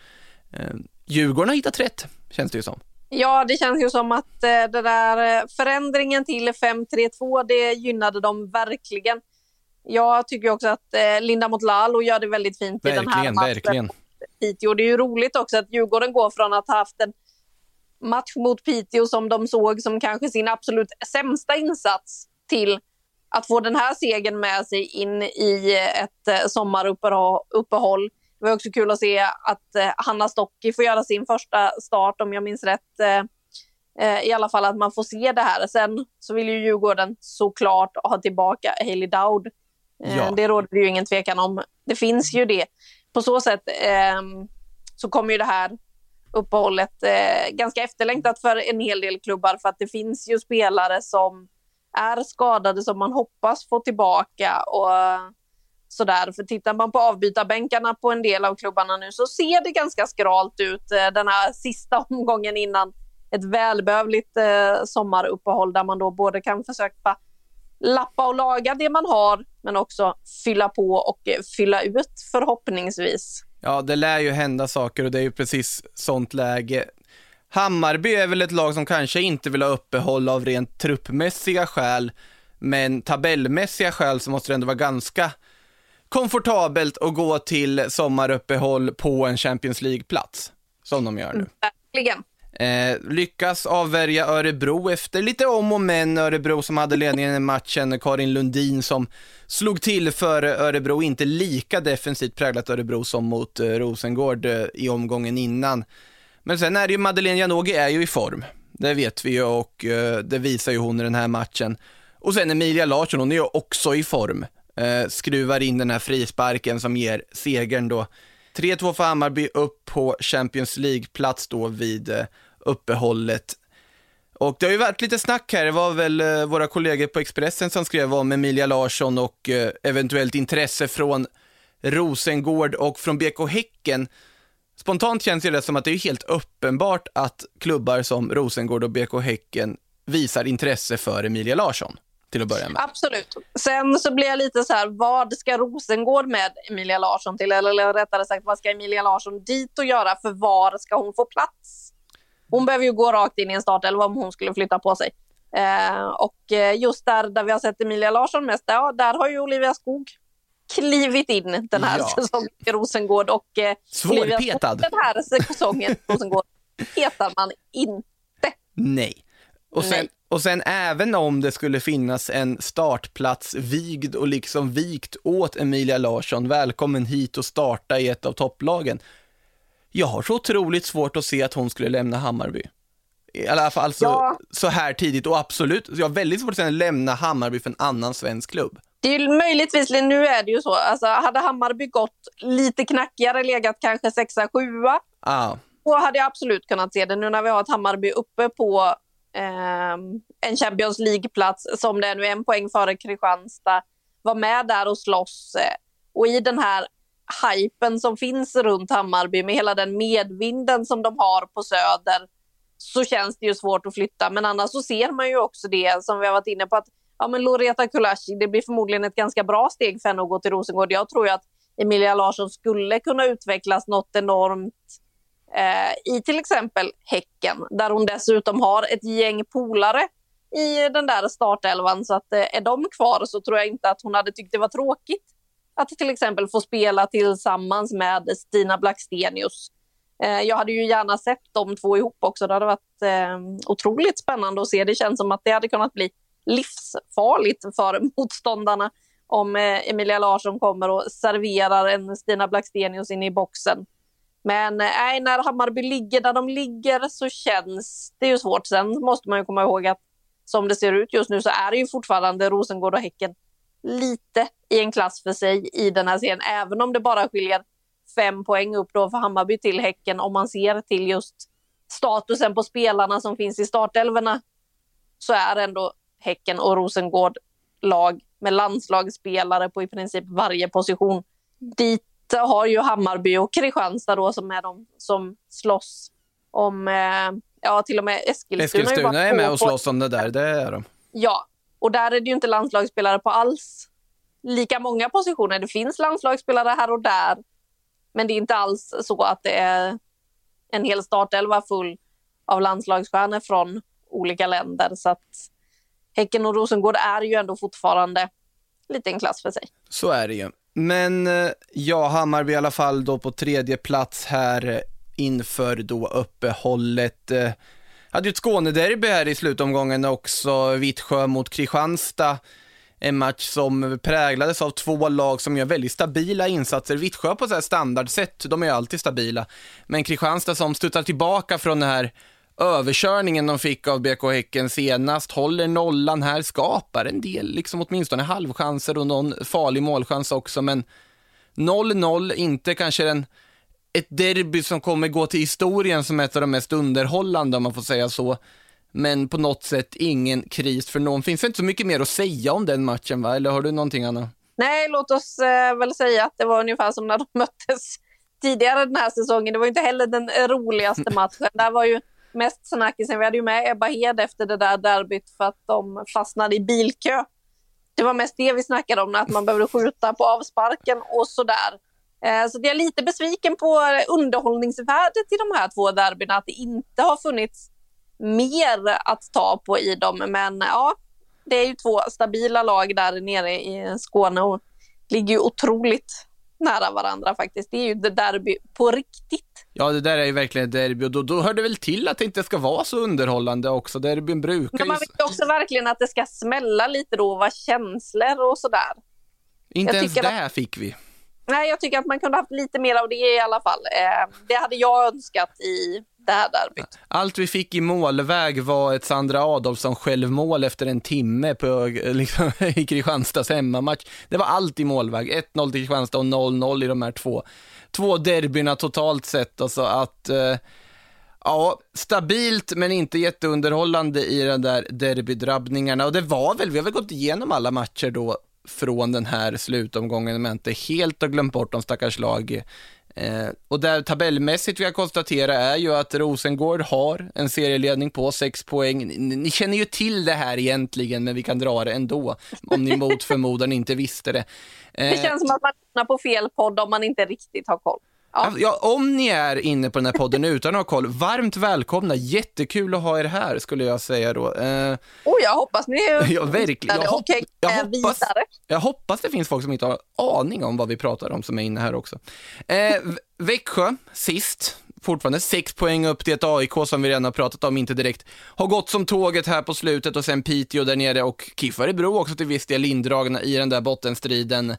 Eh, Eh, Djurgården har hittat rätt, känns det ju som. Ja, det känns ju som att eh, det där eh, förändringen till 5-3-2, det gynnade dem verkligen. Jag tycker också att eh, Linda Motlalo gör det väldigt fint verkligen, i den här matchen. Verkligen. Piteå. Det är ju roligt också att Djurgården går från att ha haft en match mot Piteå som de såg som kanske sin absolut sämsta insats till att få den här segern med sig in i ett sommaruppehåll det var också kul att se att eh, Hanna Stocki får göra sin första start om jag minns rätt. Eh, eh, I alla fall att man får se det här. Sen så vill ju Djurgården såklart ha tillbaka Hailey Dowd Ja. Det råder det ju ingen tvekan om. Det finns ju det. På så sätt eh, så kommer ju det här uppehållet eh, ganska efterlängtat för en hel del klubbar för att det finns ju spelare som är skadade som man hoppas få tillbaka och sådär. För tittar man på avbytarbänkarna på en del av klubbarna nu så ser det ganska skralt ut eh, den här sista omgången innan ett välbehövligt eh, sommaruppehåll där man då både kan försöka lappa och laga det man har men också fylla på och eh, fylla ut förhoppningsvis. Ja, det lär ju hända saker och det är ju precis sånt läge. Hammarby är väl ett lag som kanske inte vill ha uppehåll av rent truppmässiga skäl, men tabellmässiga skäl så måste det ändå vara ganska komfortabelt att gå till sommaruppehåll på en Champions League-plats, som de gör nu. Verkligen. Eh, lyckas avvärja Örebro efter lite om och men. Örebro som hade ledningen i matchen, Karin Lundin som slog till för Örebro, inte lika defensivt präglat Örebro som mot eh, Rosengård eh, i omgången innan. Men sen är det ju Madeleine Janogy är ju i form, det vet vi ju och eh, det visar ju hon i den här matchen. Och sen Emilia Larsson, hon är ju också i form. Eh, skruvar in den här frisparken som ger segern då. 3-2 för Hammarby upp på Champions League-plats då vid eh, uppehållet. Och det har ju varit lite snack här, det var väl eh, våra kollegor på Expressen som skrev om Emilia Larsson och eh, eventuellt intresse från Rosengård och från BK Häcken. Spontant känns det som att det är helt uppenbart att klubbar som Rosengård och BK Häcken visar intresse för Emilia Larsson, till att börja med. Absolut. Sen så blir jag lite så här, vad ska Rosengård med Emilia Larsson till? Eller rättare sagt, vad ska Emilia Larsson dit och göra? För var ska hon få plats? Hon behöver ju gå rakt in i en startelva om hon skulle flytta på sig. Eh, och eh, just där, där vi har sett Emilia Larsson mest, ja, där har ju Olivia Skog klivit in den här Ja. säsongen i Rosengård. Och, eh, Olivia Skog Svårpetad. den här säsongen i Rosengård petar man inte. Nej. Och sen, Nej. och sen även om det skulle finnas en startplats vigd och liksom vikt åt Emilia Larsson, välkommen hit och starta i ett av topplagen. Jag har så otroligt svårt att se att hon skulle lämna Hammarby. I alla fall så, Ja. så här tidigt och absolut, jag har väldigt svårt att se henne lämna Hammarby för en annan svensk klubb. Det är ju möjligtvis, nu är det ju så, alltså, hade Hammarby gått lite knackigare, legat kanske sexa, sjua, Ah, då hade jag absolut kunnat se det. Nu när vi har ett Hammarby uppe på Ehm, en Champions League-plats som det är nu, en poäng före Kristianstad, var med där och slåss. eh, Och i den här hypen som finns runt Hammarby med hela den medvinden som de har på Söder så känns det ju svårt att flytta. Men annars så ser man ju också det som vi har varit inne på att ja, men Loreta Kulashi, det blir förmodligen ett ganska bra steg för henne att gå till Rosengård. Jag tror ju att Emilia Larsson skulle kunna utvecklas något enormt eh, i till exempel Häcken, där hon dessutom har ett gäng polare i den där startelvan. Så att eh, är de kvar så tror jag inte att hon hade tyckt det var tråkigt att till exempel få spela tillsammans med Stina Blackstenius. Eh, jag hade ju gärna sett de två ihop också. Det hade varit eh, otroligt spännande att se. Det känns som att det hade kunnat bli livsfarligt för motståndarna om eh, Emilia Larsson kommer och serverar en Stina Blackstenius in i boxen. Men eh, nej, när Hammarby ligger där de ligger så känns det ju svårt. Sen måste man ju komma ihåg att som det ser ut just nu så är det ju fortfarande Rosengård och Häcken lite i en klass för sig i den här serien, även om det bara skiljer fem poäng upp då för Hammarby till Häcken om man ser till just statusen på spelarna som finns i startelverna så är ändå Häcken och Rosengård lag med landslagsspelare på i princip varje position. Dit har ju Hammarby och Kristianstad då som är de som slåss om, eh, ja till och med Eskilstuna. Eskilstuna är med och slåss om det där, det är de. Ja, och där är det ju inte landslagsspelare på alls lika många positioner. Det finns landslagsspelare här och där, men det är inte alls så att det är en hel startelva full av landslagsstjärnor från olika länder. Så att Häcken och Rosengård är ju ändå fortfarande lite en klass för sig. Så är det ju. Men eh, ja, Hammarby i alla fall då på tredje plats här eh, inför då uppehållet. Eh, hade ju ett Skånederby här i slutomgången också, Vittsjö mot Kristianstad. En match som präglades av två lag som gör väldigt stabila insatser. Vittsjö på så här standardsätt, de är ju alltid stabila. Men Kristianstad som studsar tillbaka från det här överkörningen de fick av BK Häcken senast, håller nollan här, skapar en del, liksom åtminstone halvchanser och någon farlig målchans också, men 0-0, inte kanske den ett derby som kommer gå till historien som ett av de mest underhållande om man får säga så. Men på något sätt ingen kris för någon. Finns det inte så mycket mer att säga om den matchen va? Eller har du någonting Anna? Nej, låt oss eh, väl säga att det var ungefär som när de möttes tidigare den här säsongen. Det var inte heller den roligaste matchen. Det var ju mest snackisen. Vi hade ju med Ebba Hed efter det där derbyt för att de fastnade i bilkö. Det var mest det vi snackade om, att man behövde skjuta på avsparken och sådär. Eh, så jag är lite besviken på underhållningsvärdet i de här två derbyna, att det inte har funnits mer att ta på i dem. Men ja, det är ju två stabila lag där nere i Skåne och ligger ju otroligt nära varandra faktiskt. Det är ju det derby på riktigt. Ja, det där är ju verkligen derby och då, då hör det väl till att det inte ska vara så underhållande också. Derbyn brukar Men man vill ju också verkligen att det ska smälla lite då och vara känslor och sådär. Inte ens det att... fick vi. Nej, jag tycker att man kunde haft lite mer av det i alla fall. Eh, det hade jag önskat i där derbyt. Allt vi fick i målväg var ett Sandra Adolfsson självmål efter en timme på, eh, liksom, i Kristianstads hemmamatch. Det var allt i målväg. 1-0 till Kristianstad och 0-0 i de här två, två derbyna totalt sett. Alltså att, eh, ja, stabilt men inte jätteunderhållande i de där derbydrabbningarna. Och det var väl, vi har väl gått igenom alla matcher då från den här slutomgången, men jag inte helt har glömt bort de stackars lag. Eh, Eh, och där tabellmässigt vill jag konstatera är ju att Rosengård har en serieledning på 6 poäng. Ni, ni, känner ju till det här egentligen, men vi kan dra det ändå, om ni mot förmodan inte visste det. Eh, det känns som att man lyssnar på fel podd om man inte riktigt har koll. Ja. ja. om ni är inne på den här podden utan att ha koll, varmt välkomna. Jättekul att ha er här, skulle jag säga då. Eh, oh, jag hoppas ni är ja, verkligen. Jag, hopp jag, hoppas, jag hoppas det finns folk som inte har aning om vad vi pratar om som är inne här också. Eh, Växjö, sist. Fortfarande sex poäng upp till ett AIK som vi redan har pratat om, inte direkt har gått som tåget här på slutet och sen Piteå där nere och KIF Örebro också till viss del indragna i den där bottenstriden.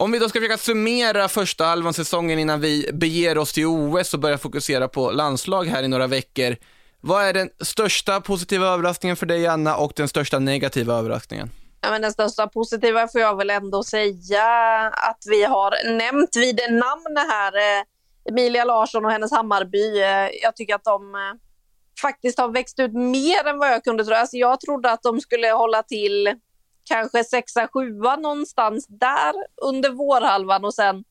Om vi då ska försöka summera första halvan säsongen innan vi beger oss till OS och börjar fokusera på landslag här i några veckor. Vad är den största positiva överraskningen för dig, Anna, och den största negativa överraskningen? Ja, men den största positiva får jag väl ändå säga att vi har nämnt vid namn här. Eh, Emilia Larsson och hennes Hammarby. Eh, jag tycker att de eh, faktiskt har växt ut mer än vad jag kunde tro. Alltså jag trodde att de skulle hålla till kanske sexa, sjua någonstans där under vårhalvan och sen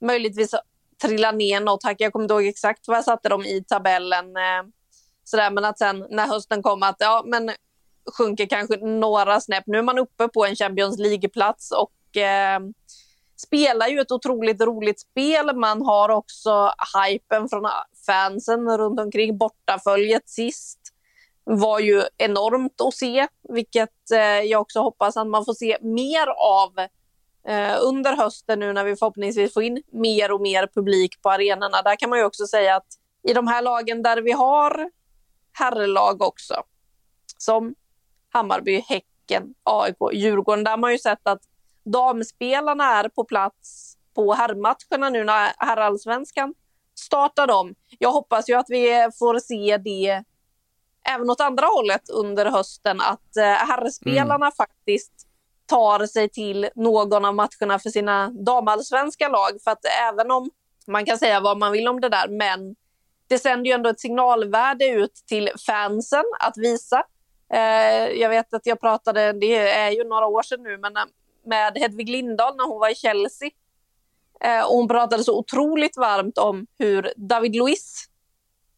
möjligtvis trilla ner något hack. Jag kommer inte ihåg exakt vad jag satte dem i tabellen. Eh, sådär, men att sen när hösten kom att ja, men sjunker kanske några snäpp. Nu är man uppe på en Champions League-plats och eh, spelar ju ett otroligt roligt spel. Man har också hypen från fansen runt omkring. Bortaföljet sist var ju enormt att se, vilket eh, jag också hoppas att man får se mer av eh, under hösten nu när vi förhoppningsvis får in mer och mer publik på arenorna. Där kan man ju också säga att i de här lagen där vi har herrlag också, som Hammarby, Häcken, AIK, Djurgården, där har man ju sett att damspelarna är på plats på herrmatcherna nu när herrallsvenskan startar dem. Jag hoppas ju att vi får se det även åt andra hållet under hösten att eh, herrspelarna mm. faktiskt tar sig till någon av matcherna för sina damallsvenska lag. För att även om man kan säga vad man vill om det där, men det sänder ju ändå ett signalvärde ut till fansen att visa. Eh, jag vet att jag pratade, det är ju några år sedan nu, men eh, med Hedvig Lindahl när hon var i Chelsea. Eh, och hon pratade så otroligt varmt om hur David Luiz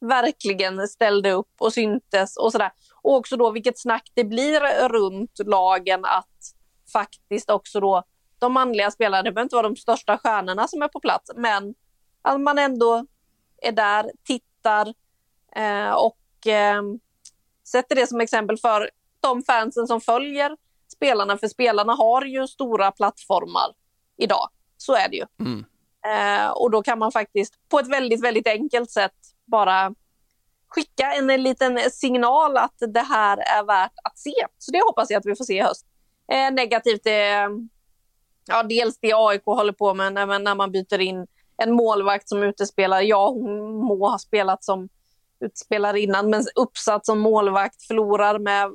verkligen ställde upp och syntes och sådär. Och också då vilket snack det blir runt lagen att faktiskt också då de manliga spelarna, det behöver inte vara de största stjärnorna som är på plats, men att man ändå är där, tittar eh, och eh, sätter det som exempel för de fansen som följer spelarna, för spelarna har ju stora plattformar idag. Så är det ju. Mm. Eh, och då kan man faktiskt på ett väldigt, väldigt enkelt sätt bara skicka en, en liten signal att det här är värt att se. Så det hoppas jag att vi får se i höst. Eh, negativt är ja, dels det AIK håller på med när när man byter in en målvakt som utespelar. Ja, hon må ha spelat som utspelar innan, men uppsatt som målvakt, förlorar med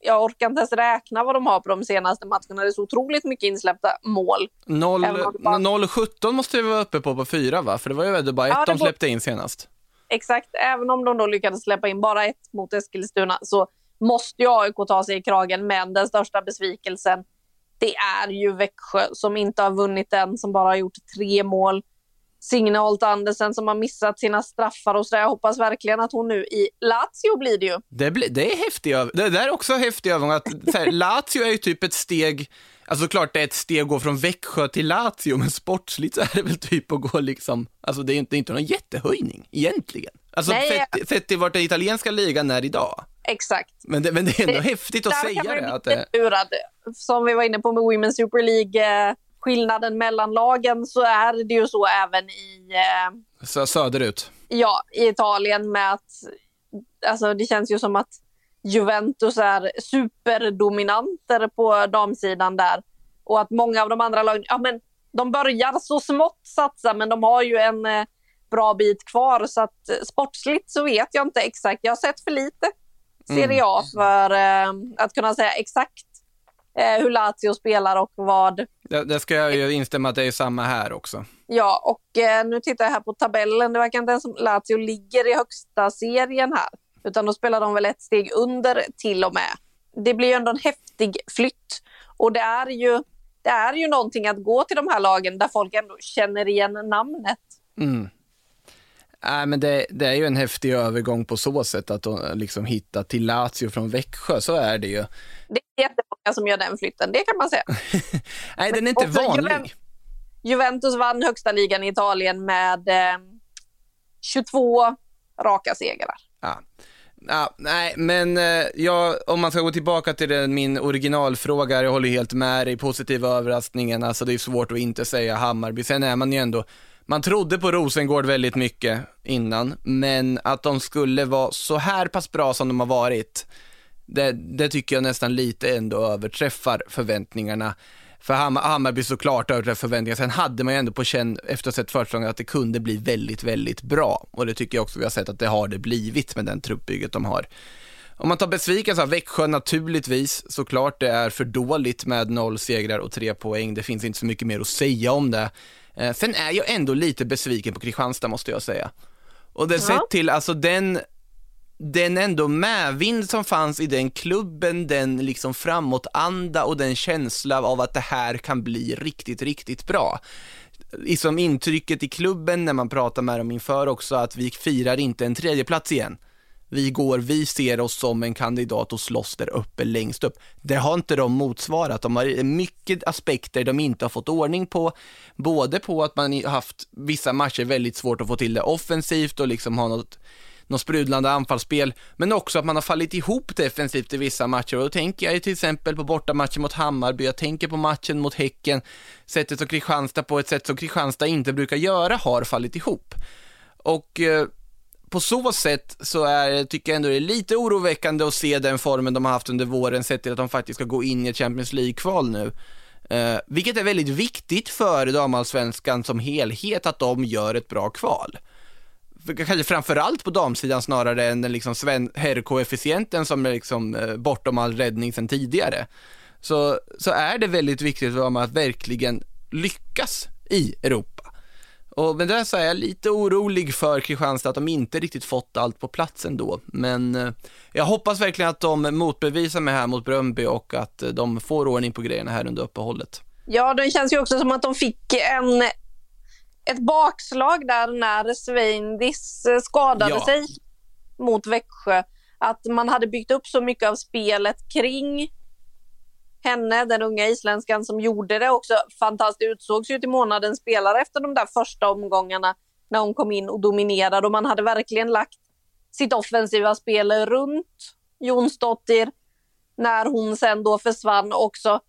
jag orkar inte ens räkna vad de har på de senaste matcherna. Det är så otroligt mycket insläppta mål. 0-17 måste vi vara uppe på på fyra va? För det var ju bara ett ja, de släppte in senast. Exakt, även om de då lyckades släppa in bara ett mot Eskilstuna så måste ju AIK ta sig i kragen. Men den största besvikelsen, det är ju Växjö som inte har vunnit än, som bara har gjort tre mål. Signe Holt Andersen som har missat sina straffar och så där. Jag hoppas verkligen att hon nu i Lazio blir det ju. Det, blir, det är häftigt. Det där är också häftig övergång. Att, här, Lazio är ju typ ett steg, alltså klart det är ett steg att gå från Växjö till Lazio, men sportsligt så är det väl typ att gå liksom, alltså det är inte, inte någon jättehöjning egentligen. Alltså Nej, sett, sett till vart den italienska ligan är idag. Exakt. Men det, men det är ändå det, häftigt att säga det. Att det... Lurad, som vi var inne på med Women's Super League, eh, skillnaden mellan lagen så är det ju så även i... Eh, så söderut? Ja, i Italien med att... Alltså det känns ju som att Juventus är superdominanter på damsidan där. Och att många av de andra lagen, ja men de börjar så smått satsa men de har ju en eh, bra bit kvar så att eh, sportsligt så vet jag inte exakt. Jag har sett för lite Serie A mm. för eh, att kunna säga exakt eh, hur Lazio spelar och vad... Det, det ska jag ju instämma att det är samma här också. Ja, och eh, nu tittar jag här på tabellen. Det verkar inte ens som Lazio ligger i högsta serien här, utan då spelar de väl ett steg under till och med. Det blir ju ändå en häftig flytt och det är ju, det är ju någonting att gå till de här lagen där folk ändå känner igen namnet. Mm. Nej, men det, det, är ju en häftig övergång på så sätt att de liksom hittar till Lazio från Växjö, så är det ju. Det är jättemånga som gör den flytten, det kan man säga. Nej, den är inte vanlig. Juventus vann högsta ligan i Italien med eh, 22 raka segrar. Ja. Ja, nej, men eh, ja, om man ska gå tillbaka till den, min originalfråga, jag håller helt med dig, positiva överraskningen, alltså det är svårt att inte säga Hammarby, sen är man ju ändå man trodde på Rosengård väldigt mycket innan, men att de skulle vara så här pass bra som de har varit, det, det tycker jag nästan lite ändå överträffar förväntningarna. För Hammar, Hammarby såklart överträffar förväntningarna, sen hade man ju ändå på känn efter att ha sett försäsongen att det kunde bli väldigt, väldigt bra. Och det tycker jag också vi har sett att det har det blivit med den truppbygget de har. Om man tar besvikelse av Växjö naturligtvis, såklart det är för dåligt med noll segrar och tre poäng. Det finns inte så mycket mer att säga om det. Eh, sen är jag ändå lite besviken på Kristianstad måste jag säga. Och det ja. sett till, alltså den, den ändå medvind som fanns i den klubben, den liksom framåtanda och den känsla av att det här kan bli riktigt, riktigt bra. Liksom intrycket i klubben när man pratar med dem inför också att vi firar inte en tredjeplats igen vi går, vi ser oss som en kandidat och slåss där uppe längst upp. Det har inte de motsvarat. De har mycket aspekter de inte har fått ordning på. Både på att man haft vissa matcher väldigt svårt att få till det offensivt och liksom ha något något sprudlande anfallsspel, men också att man har fallit ihop defensivt i vissa matcher. Och då tänker jag ju till exempel på bortamatchen mot Hammarby, jag tänker på matchen mot Häcken, sättet som Kristianstad på ett sätt som Kristianstad inte brukar göra har fallit ihop. Och eh, på så sätt så är, tycker jag ändå det är lite oroväckande att se den formen de har haft under våren, sett till att de faktiskt ska gå in i ett Champions League-kval nu. Eh, vilket är väldigt viktigt för damallsvenskan som helhet, att de gör ett bra kval. Kanske framförallt på damsidan snarare än den liksom herrkoefficienten som är liksom eh, bortom all räddning sedan tidigare. Så, så är det väldigt viktigt för dem att verkligen lyckas i Europa. Och med det så är jag lite orolig för Kristianstad att de inte riktigt fått allt på plats ändå. Men eh, jag hoppas verkligen att de motbevisar mig här mot Bröndby och att eh, de får ordning på grejerna här under uppehållet. Ja, det känns ju också som att de fick en, ett bakslag där när Sveindis eh, skadade ja. sig mot Växjö. Att man hade byggt upp så mycket av spelet kring henne, den unga isländskan som gjorde det också fantastiskt, utsågs ju till månadens spelare efter de där första omgångarna när hon kom in och dominerade och man hade verkligen lagt sitt offensiva spel runt Jonsdottir när hon sen då försvann också.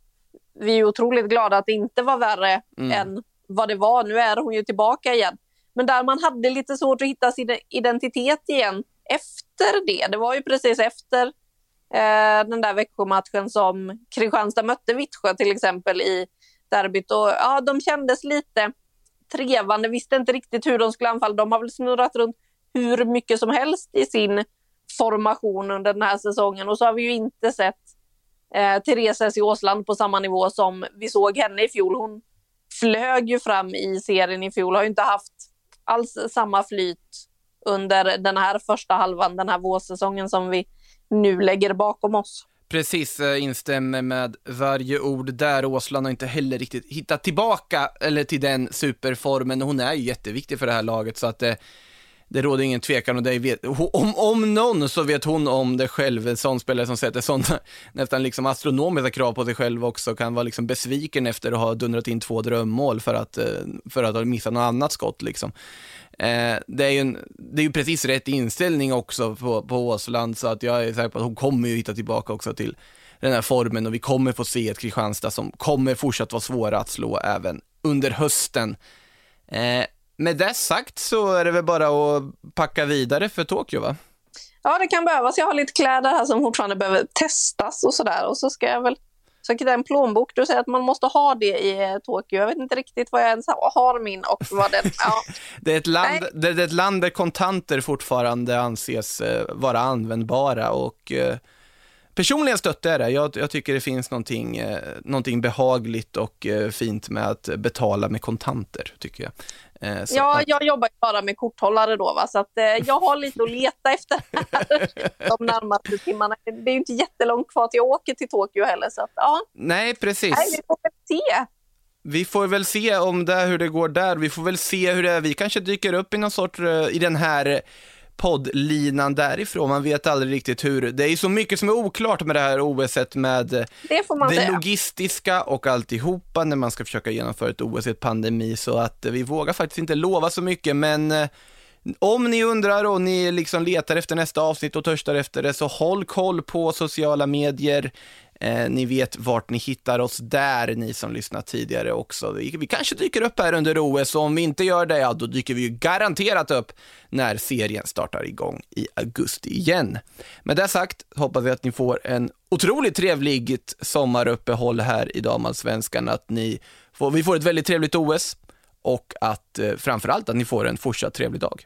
Vi är otroligt glada att det inte var värre mm. än vad det var. Nu är hon ju tillbaka igen. Men där man hade lite svårt att hitta sin identitet igen efter det. Det var ju precis efter eh, den där Växjö-matchen som Kristianstad mötte Vittsjö till exempel i derbyt. Och, ja, de kändes lite trevande, visste inte riktigt hur de skulle anfalla. De har väl snurrat runt hur mycket som helst i sin formation under den här säsongen och så har vi ju inte sett eh, Therese i Åsland på samma nivå som vi såg henne i fjol. Hon flög ju fram i serien i fjol, har ju inte haft alls samma flyt under den här första halvan, den här vårsäsongen som vi nu lägger bakom oss. Precis, eh, instämmer med varje ord där. Åsland har inte heller riktigt hittat tillbaka eller till den superformen. Hon är ju jätteviktig för det här laget så att eh, det råder ingen tvekan och det vet, om, om någon så vet hon om det själv. En sån spelare som sätter sådana nästan liksom astronomiska krav på sig själv också kan vara liksom besviken efter att ha dundrat in två drömmål för att, eh, för att ha missat något annat skott liksom. Eh, det, är ju en, det är ju precis rätt inställning också på, på Åsland, så att jag är säker på att hon kommer ju hitta tillbaka också till den här formen och vi kommer få se ett Kristianstad som kommer fortsatt vara svåra att slå även under hösten. Eh, med det sagt så är det väl bara att packa vidare för Tokyo va? Ja, det kan behövas. Jag har lite kläder här som fortfarande behöver testas och sådär. Och så ska jag väl så en plånbok, du säger att man måste ha det i eh, Tokyo. Jag vet inte riktigt vad jag ens har min och vad den... Ja. det, är ett land, det, är ett land där kontanter fortfarande anses eh, vara användbara och eh, personligen stöttar jag det. Jag, jag tycker det finns någonting, någonting behagligt och fint med att betala med kontanter, tycker jag. Eh, ja, att... jag jobbar bara med korthållare då, va? så att, eh, jag har lite att leta efter de närmaste timmarna. Det är ju inte jättelångt kvar till jag åker till Tokyo heller. Så att, ja. Nej, precis. Nej, vi får väl se. Vi får väl se om det, hur det går där. Vi får väl se hur det är. Vi kanske dyker upp i någon sort, eh, i den här poddlinan därifrån. Man vet aldrig riktigt hur. Det är så mycket som är oklart med det här OS med det, det logistiska och alltihopa när man ska försöka genomföra ett OS i ett pandemi så att vi vågar faktiskt inte lova så mycket men eh, om ni undrar och ni liksom letar efter nästa avsnitt och törstar efter det så håll koll på sociala medier. Eh, ni vet vart ni hittar oss där, ni som lyssnat tidigare också. Vi, vi kanske dyker upp här under OS och om vi inte gör det, ja då dyker vi ju garanterat upp när serien startar igång i augusti igen. Med det sagt hoppas vi att ni får en otroligt trevligt sommaruppehåll här i damallsvenskan, att ni får, vi får ett väldigt trevligt OS och att eh, framförallt att ni får en fortsatt trevlig dag.